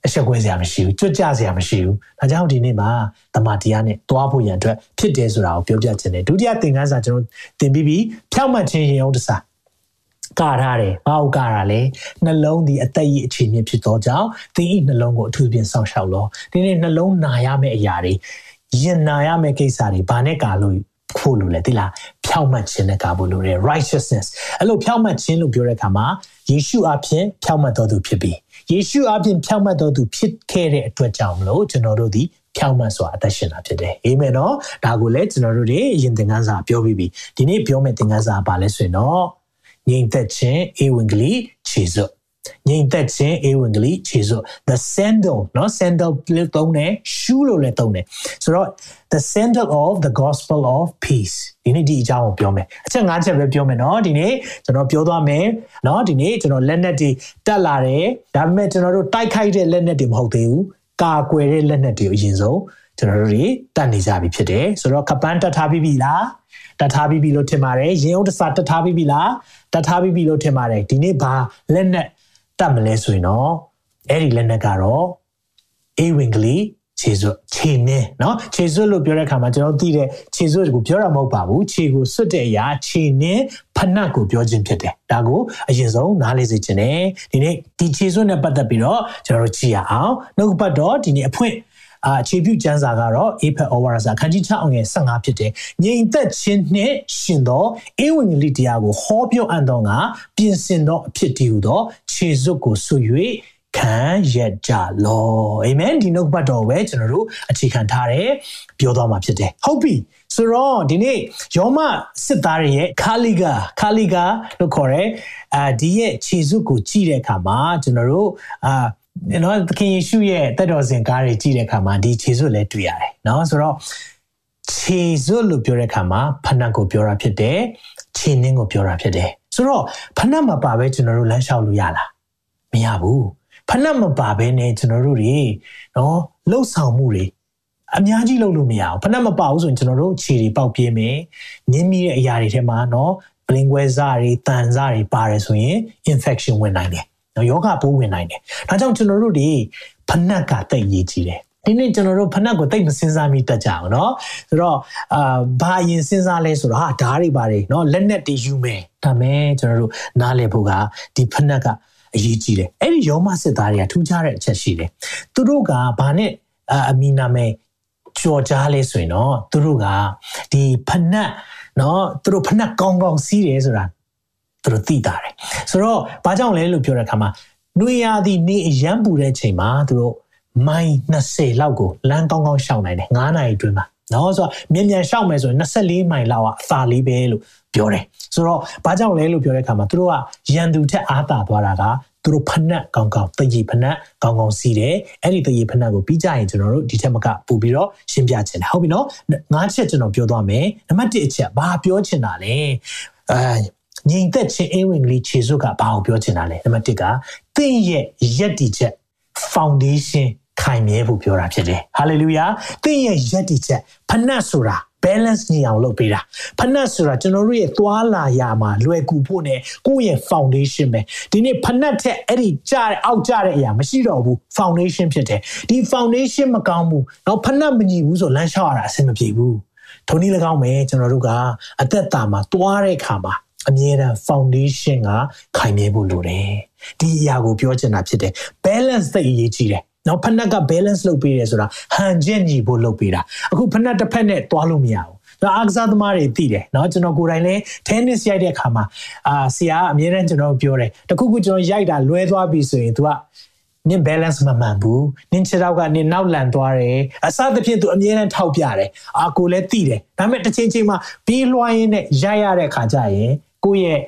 အဆက်ကွဲစရာမရှိဘူးကြွကြစရာမရှိဘူးဒါကြောင့်ဒီနေ့မှာတမန်တရားနဲ့တွားဖို့ရန်အတွက်ဖြစ်တယ်ဆိုတာကိုပြောပြချင်တယ်ဒုတိယသင်ခန်းစာကျွန်တော်သင်ပြီးပြီးဖြောက်မှတ်ခြင်းရင်အောင်တစား ကာထားတယ်ဘာဟုတ်ကာတာလဲနှလုံးဒီအသက်ရည်အခြေမြင့်ဖြစ်သောကြောင့်သင်ဤနှလုံးကိုအထူးဖြင့်စောင့်ရှောက်လောဒီနေ့နှလုံးနာရမယ့်အရာတွေရင်နာရမယ့်ကိစ္စတွေဘာနဲ့ကာလို့ဖို့လို့လဲသိလားဖြောက်မှတ်ခြင်းနဲ့ကာဖို့လို့ရ righteousness အဲ့လိုဖြောက်မှတ်ခြင်းလို့ပြောတဲ့အခါမှာယေရှုအပြင်ဖြောက်မှတ်တော်သူဖြစ်ပြီးယေရှုအပြင်ဖြောက်မှတ်တော်သူဖြစ်ခဲ့တဲ့အတွက်ကြောင့်မလို့ကျွန်တော်တို့ဒီဖြောက်မှတ်စွာအသက်ရှင်တာဖြစ်တယ်အာမင်နော်ဒါကိုလည်းကျွန်တော်တို့ဒီယင်သင်ခန်းစာပြောပြီးပြီဒီနေ့ပြောမယ့်သင်ခန်းစာပါလဲဆိုရင်တော့ ငြိမ်သက်ခြင်းဧဝံဂေလိခြေစွပ်ငြိမ်သက်ခြင်းဧဝံဂေလိခြေစွပ် the sandal เนาะ sandal လို့သုံးတယ် shoe လို့လည်းသုံးတယ်ဆိုတော့ the sandal of the gospel of peace ဒီနေ့ဒီအကြောင်းကိုပြောမယ်အချက်၅ချက်ပဲပြောမယ်เนาะဒီနေ့ကျွန်တော်ပြောသွားမယ်เนาะဒီနေ့ကျွန်တော်လက်နက်တွေတက်လာတယ်ဒါပေမဲ့ကျွန်တော်တို့တိုက်ခိုက်တဲ့လက်နက်တွေမဟုတ်သေးဘူးကာကွယ်တဲ့လက်နက်တွေကိုအရင်ဆုံးကျွန်တော်တို့တွေတက်နေကြပြီဖြစ်တယ်ဆိုတော့ကပန်းတက်ထားပြီးပြီလား တတ်ထားပြီးပြီလို့ထင်ပါတယ်ရင်အောင်တစားတတ်ထားပြီးပြီလားတတ်ထားပြီးပြီလို့ထင်ပါတယ်ဒီနေ့ဘာလက်နဲ့တတ်မလဲဆိုရင်တော့အဲ့ဒီလက်နဲ့ကတော့အေးဝင်ကလေးခြေစွပ်ခြေနင်းเนาะခြေစွပ်လို့ပြောတဲ့အခါမှာကျွန်တော်သိတဲ့ခြေစွပ်ကိုပြောတာမဟုတ်ပါဘူးခြေကိုစွတ်တဲ့အရာခြေနင်းဖနက်ကိုပြောခြင်းဖြစ်တယ်ဒါကိုအရင်ဆုံးနားလေစေချင်တယ်ဒီနေ့ဒီခြေစွပ်နဲ့ပတ်သက်ပြီးတော့ကျွန်တော်တို့ကြည့်ရအောင်နှုတ်ပတ်တော့ဒီနေ့အဖွင့် အာအခြေပြုကျမ်းစာကတော့အေဖက်ဩဝါဒစာခန်းကြီး6အောင်ငယ်15ဖြစ်တယ်။ငြိမ်သက်ခြင်းနှင့်ရှင်သောဧဝံဂေလိတရားကိုဟောပြောအပ်သောငါပြင်ဆင်သောအဖြစ်တည်ဟူသောခြေစွပ်ကိုဆွ၍ခံရကြလောအာမင်ဒီနှုတ်ပတ်တော်ပဲကျွန်တော်တို့အခြေခံထားတယ်ပြောသွားမှာဖြစ်တယ်ဟုတ်ပြီဆိုတော့ဒီနေ့ယောမစစ်သားတွေရဲ့ခါလီဂါခါလီဂါလို့ခေါ်ရဲအာဒီရဲ့ခြေစွပ်ကိုကြည့်တဲ့အခါမှာကျွန်တော်တို့အာနော်သခင်ယေရှုရဲ့တက်တော်စင်ကားတွေကြည့်တဲ့အခါမှာဒီခြေစွပ်လည်းတွေ့ရတယ်နော်ဆိုတော့ခြေစွပ်လို့ပြောတဲ့အခါမှာဖဏတ်ကိုပြောတာဖြစ်တယ်ခြေနှင်းကိုပြောတာဖြစ်တယ်ဆိုတော့ဖဏတ်မပါဘဲကျွန်တော်တို့လမ်းလျှောက်လို့ရလားမရဘူးဖဏတ်မပါဘဲနဲ့ကျွန်တော်တို့တွေနော်လှုပ်ဆောင်မှုတွေအများကြီးလုပ်လို့မရဘူးဖဏတ်မပါဘူးဆိုရင်ကျွန်တော်တို့ခြေတွေပေါက်ပြေးမယ်နင်းမိတဲ့အရာတွေထဲမှာနော်ပလင်ကွဲစားတွေတန်စားတွေပါတယ်ဆိုရင် infection ဝင်နိုင်တယ် နော်ယောဂပိုးဝင်နိုင်တယ်ဒါကြောင့်ကျွန်တော်တို့ဒီဖနက်ကတိတ်ရေးကြည့်တယ် ဒီနေ့ကျွန်တော်တို့ဖနက်ကိုတိတ်မစင်စားမိတတ်ကြအောင်เนาะဆိုတော့အာဘာရင်စဉ်းစားလဲဆိုတော့ဟာဓာတ်တွေပါတယ်เนาะလက်နက်တွေယူမယ်ဒါမဲ့ကျွန်တော်တို့နားလည်ဖို့ကဒီဖနက်ကအရေးကြီးတယ်အဲ့ဒီယောမစစ်သားတွေကထူးခြားတဲ့အချက်ရှိတယ်သူတို့ကဘာနဲ့အမီနာမဲကြော်ကြားလဲဆိုရင်တော့သူတို့ကဒီဖနက်เนาะသူတို့ဖနက်ကောင်းကောင်းစီးတယ်ဆိုတာ သူတို့သိတာတယ်ဆိုတော့ဘာကြောင့်လဲလို့ပြောတဲ့အခါမှာနှွေရသည်နေအရန်ပူတဲ့ချိန်မှာသူတို့မိုင်20လောက်ကိုလမ်းကောင်းကောင်းရှောင်နိုင်တယ်9နာရီအတွင်းမှာနော်ဆိုတော့မြန်မြန်ရှောင်မယ်ဆိုရင်24မိုင်လောက်ကအသာလေးပဲလို့ပြောတယ်ဆိုတော့ဘာကြောင့်လဲလို့ပြောတဲ့အခါမှာသူတို့ကရန်သူထက်အားတာသွားတာကသူတို့ဖနက်ကောင်းကောင်းတကြီးဖနက်ကောင်းကောင်းစီးတယ်အဲ့ဒီတကြီးဖနက်ကိုပြီးကြရင်ကျွန်တော်တို့ဒီထက်မကပို့ပြီးတော့ရှင်းပြချင်တယ်ဟုတ်ပြီနော်ငါးချက်ကျွန်တော်ပြောသွားမယ်နံပါတ်1အချက်ဘာပြောချင်တာလဲအဲ ငြိမ်သက်ခြင်းအဝင်ကလေးခြေစွပ်ကဘာကိုပြောချင်တာလဲနံပါတ်1ကသင်ရဲ့ယက်တီချက် foundation ခိုင်မြဲဖို့ပြောတာဖြစ်တယ်ဟာလေလုယာသင်ရဲ့ယက်တီချက်ဖနက်ဆိုတာ balance ညီအောင်လုပ်ပေးတာဖနက်ဆိုတာကျွန်တော်တို့ရဲ့သွားလာရမှာလွယ်ကူဖို့ ਨੇ ကိုယ့်ရဲ့ foundation ပဲဒီနေ့ဖနက်ထက်အဲ့ဒီကြားတဲ့အောက်ကြားတဲ့အရာမရှိတော့ဘူး foundation ဖြစ်တယ်ဒီ foundation မကောင်းဘူးတော့ဖနက်မညီဘူးဆိုလမ်းလျှောက်ရတာအဆင်မပြေဘူးထုံနည်း၎င်းပဲကျွန်တော်တို့ကအသက်တာမှာသွားတဲ့အခါမှာ အမြဲတမ်း foundation ကခိုင်မြဲဖို့လိုတယ်ဒီအရာကိုပြောချင်တာဖြစ်တယ် balance သိအရေးကြီးတယ်နော်ဖက်နှက်က balance လုပ်ပေးတယ်ဆိုတာဟန်ချက်ညီဖို့လုပ်ပေးတာအခုဖက်နှက်တစ်ဖက်နဲ့တွားလို့မရဘူးဒါအားကစားသမားတွေသိတယ်เนาะကျွန်တော်ကိုယ်တိုင်လည်း tennis ရိုက်တဲ့အခါမှာအာဆရာအမြဲတမ်းကျွန်တော်ပြောတယ်တခုခုကျွန်တော်ရိုက်တာလွဲသွားပြီဆိုရင် तू ကနင် balance မမှန်ဘူးနင်ခြေထောက်ကနင်နောက်လန်သွားတယ်အစသဖြင့် तू အမြဲတမ်းထောက်ပြတယ်အာကိုလည်းသိတယ်ဒါပေမဲ့တစ်ချိန်ချိန်မှာပြီးလွှားရင်းနဲ့ရိုက်ရတဲ့အခါကျရင် ကိုယ့်ရဲ့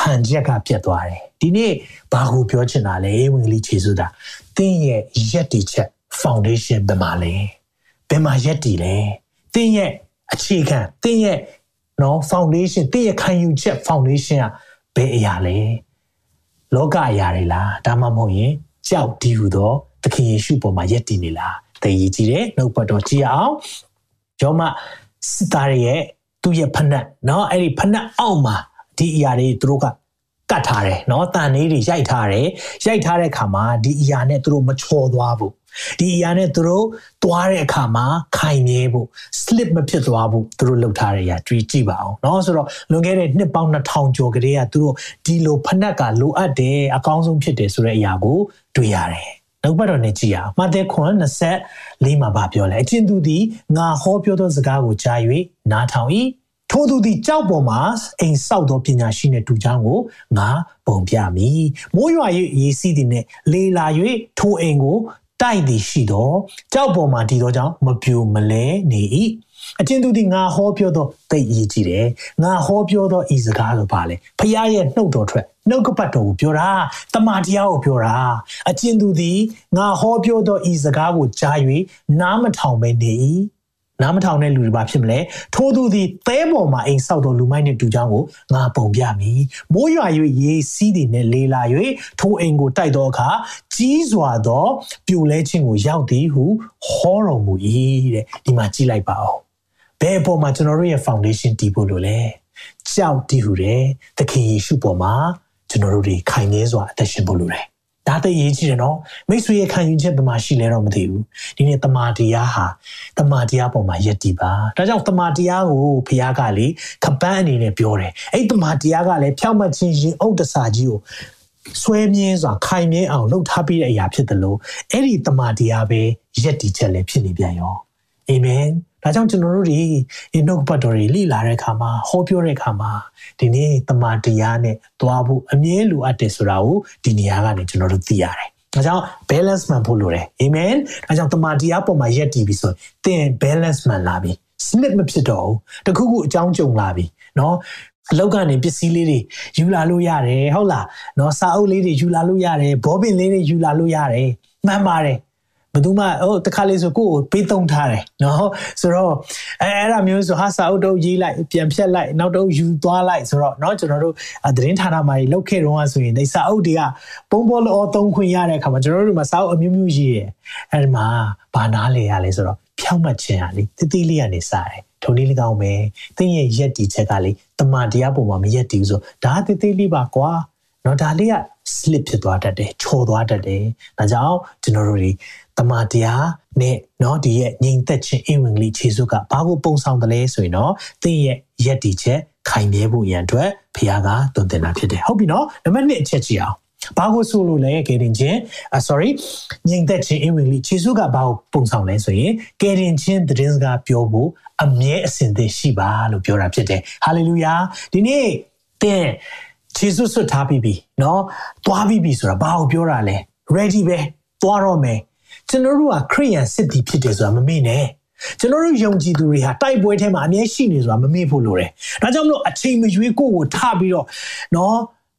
ဟန်ချက်ကပြတ်သွားတယ်ဒီနေ့ဘာကိုပြောချင်တာလဲဝင်ကလေးခြေစွတာတင်းရဲ့ရက်တီချက် foundation ဘယ်မှာလဲဘယ်မှာရက်တီလဲတင်းရဲ့အခြေခံတင်းရဲ့နော် foundation တင်းရဲ့ခံယူချက် foundation ကဘယ်အရာလဲလောကအရာတွေလားဒါမှမဟုတ်ရင်ကြောက်ဒီဟူသောသခင်ယေရှုပေါ်မှာရက်တည်နေလားသိရကြည့်တယ်နှုတ်ပတ်တော်ကြည့်အောင်ယောမစစ်သားရဲ့သူ့ရဲ့ဖနက်နော်အဲ့ဒီဖနက်အောက်မှာ ဒီအရာတွေသူတို့ကကတ်ထားတယ်เนาะတန်လေးတွေရိုက်ထားတယ်ရိုက်ထားတဲ့အခါမှာဒီအရာနဲ့သူတို့မချော်သွားဘူးဒီအရာနဲ့သူတို့သွားတဲ့အခါမှာခိုင်မြဲဖို့ slip မဖြစ်သွားဘူးသူတို့လုပ်ထားတဲ့အရာတွေးကြည့်ပါအောင်เนาะဆိုတော့လွန်ခဲ့တဲ့နှစ်ပေါင်း2000ကျော်ကလေးကသူတို့ဒီလိုဖနက်ကလိုအပ်တယ်အကောင်းဆုံးဖြစ်တယ်ဆိုတဲ့အရာကိုတွေ့ရတယ်နောက်ပတ်တော်နဲ့ကြည့်အောင်မာသဲခွန်24မှာဗာပြောလဲအချင်းသူသည်ငါဟောပြောသောစကားကိုကြား၍နားထောင်၏ ထိုသူသည်ကြောက်ပေါ်မှာအိမ်ဆောက်သောပညာရှိနှင့်တူချောင်းကိုငါပုံပြမည်မိုးရွာ၍ရေစီးသည်နှင့်လေလာ၍ထိုအိမ်ကိုတိုက်သည်ရှိသောကြောက်ပေါ်မှာတည်သောကြောင့်မပြိုမလဲနေ၏အချင်းသူဒီငါဟောပြောသောသိအရေးကြီးတယ်ငါဟောပြောသောဤစကားဆိုပါလေဖခင်ရဲ့နှုတ်တော်ထွက်နှုတ်ကပတ်တော်ကိုပြောတာတမန်တရားကိုပြောတာအချင်းသူဒီငါဟောပြောသောဤစကားကိုကြား၍နားမထောင်ပဲနေ၏ နားမထောင်တဲ့လူတွေဘာဖြစ်မလဲထိုးသူသည်သဲပေါ်မှာအိမ်ဆောက်တော်လူမိုက်နဲ့တူချောင်းကိုငါပုံပြမည်မိုးရွာ၍ရေစီးသည်နဲ့လေလာ၍ထိုအိမ်ကိုတိုက်သောအခါကြီးစွာသောပြိုလဲခြင်းကိုရောက်သည်ဟုဟောတော်မူ၏တဲ့ဒီမှာကြည့်လိုက်ပါဦးဘယ်ပေါ်မှာကျွန်တော်တို့ရဲ့ foundation တည်ဖို့လို့လဲကြောက်တည်ဟုတယ်သခင်ယေရှုပေါ်မှာကျွန်တော်တို့တွေခိုင်မြဲစွာအသက်ရှင်ဖို့လိုတယ် ဒါသိရေးကြည့်တယ်နော်မိတ်ဆွေရဲ့ခံယူချက်ဘယ်မှာရှိလဲတော့မသိဘူးဒီနေ့တမာတရားဟာတမာတရားပေါ်မှာယက်တည်ပါဒါကြောင့်တမာတရားကိုဘုရားကလေခပန်းအနေနဲ့ပြောတယ်အဲ့တမာတရားကလည်းဖြောင့်မတ်ခြင်းရင်အုတ်တစာကြီးကိုဆွဲမြင်းစွာခိုင်မြဲအောင်လှုပ်ထားပြီးတဲ့အရာဖြစ်တယ်လို့အဲ့ဒီတမာတရားပဲယက်တည်ချက်လည်းဖြစ်နေပြန်ရောအာမင် ဒါကြောင့်ကျွန်တော်တို့ဒီဒီနှုတ်ပတ်တော်တွေလိလာတဲ့အခါမှာဟောပြောတဲ့အခါမှာဒီနေ့တမန်တရားနဲ့သွားဖို့အမြဲလိုအပ်တယ်ဆိုတာကိုဒီနေရာကနေကျွန်တော်တို့သိရတယ်။ဒါကြောင့် balance မှန်ဖို့လိုတယ်။ Amen ။ဒါကြောင့်တမန်တရားပေါ်မှာယက်တည်ပြီးဆိုရင်သင် balance မှန်လာပြီ။ slip မဖြစ်တော့ဘူး။တခုခုအကြောင်းကြုံလာပြီ။နော်အလောက်ကနေပစ္စည်းလေးတွေယူလာလို့ရတယ်ဟုတ်လားเนาะစာအုပ်လေးတွေယူလာလို့ရတယ်ဘောပင်လေးတွေယူလာလို့ရတယ်မှန်ပါတယ် ဘယ်သူမှဟိုတခါလေးဆိုကိုယ့်ကိုပေးသုံးထားတယ်နော်ဆိုတော့အဲအဲ့ဒါမျိုးဆိုဟာစာအုပ်တော့ရေးလိုက်ပြန်ဖြတ်လိုက်နောက်တော့ယူသွားလိုက်ဆိုတော့နော်ကျွန်တော်တို့သတင်းဌာနမှာကြီးလောက်ခဲ့တော့ဆိုရင်ဒီစာအုပ်တွေကပုံပေါ်လောသုံးခွင့်ရတဲ့အခါမှာကျွန်တော်တို့ဒီမှာစာအုပ်အမျိုးမျိုးရေးတယ်အဲ့ဒီမှာဘာနားလေရလဲဆိုတော့ဖြောင်းမှတ်ခြင်းဟာလေတိတိလေးကနေစားတယ်ထုံလေးလေးကောင်းပဲတင်းရဲ့ရက်တီချက်ကလေတမန်တရားပုံမှာမရက်တီဘူးဆိုဒါတိတိလေးပါကွာနော်ဒါလေးက slip ဖြစ်သွားတတ်တယ်ချော်သွားတတ်တယ်ဒါကြောင့်ကျွန်တော်တို့တွေ တမာတရား နဲ့เนาะဒီရဲ့ငြိမ်သက်ခြင်းအင်ဝင်ကလေးခြေစွပ်ကဘာကိုပုံဆောင်တယ်လဲဆိုရင်တော့သင်ရဲ့ယက်တီချက်ခိုင်မြဲဖို့ရန်အတွက်ဖခင်ကတွင်တင်တာဖြစ်တယ်ဟုတ်ပြီเนาะနံပါတ်1အချက်ကြည့်အောင်ဘာကိုဆိုလို့လဲကယ်တင်ခြင်းအ sorry ငြိမ်သက်ခြင်းအင်ဝင်လေးခြေစွပ်ကဘာကိုပုံဆောင်လဲဆိုရင်ကယ်တင်ခြင်းသတင်းစကားပြောဖို့အမြဲအစဉ်သင့်ရှိပါလို့ပြောတာဖြစ်တယ်ဟာလေလုယာဒီနေ့သင်ခြေစွပ်ဆွတ်ထားပြီးပြီเนาะသွားပြီးပြီဆိုတာဘာကိုပြောတာလဲ ready ပဲသွားတော့မယ် ကျွန်တော်တို့ကခရိယန်စစ်တီဖြစ်တယ်ဆိုတာမမေ့နဲ့ကျွန်တော်တို့ယုံကြည်သူတွေဟာတိုက်ပွဲထဲမှာအမြဲရှိနေဆိုတာမမေ့ဖို့လိုတယ်။ဒါကြောင့်မလို့အချိန်မရွေးကိုယ့်ကိုထပြီးတော့နော်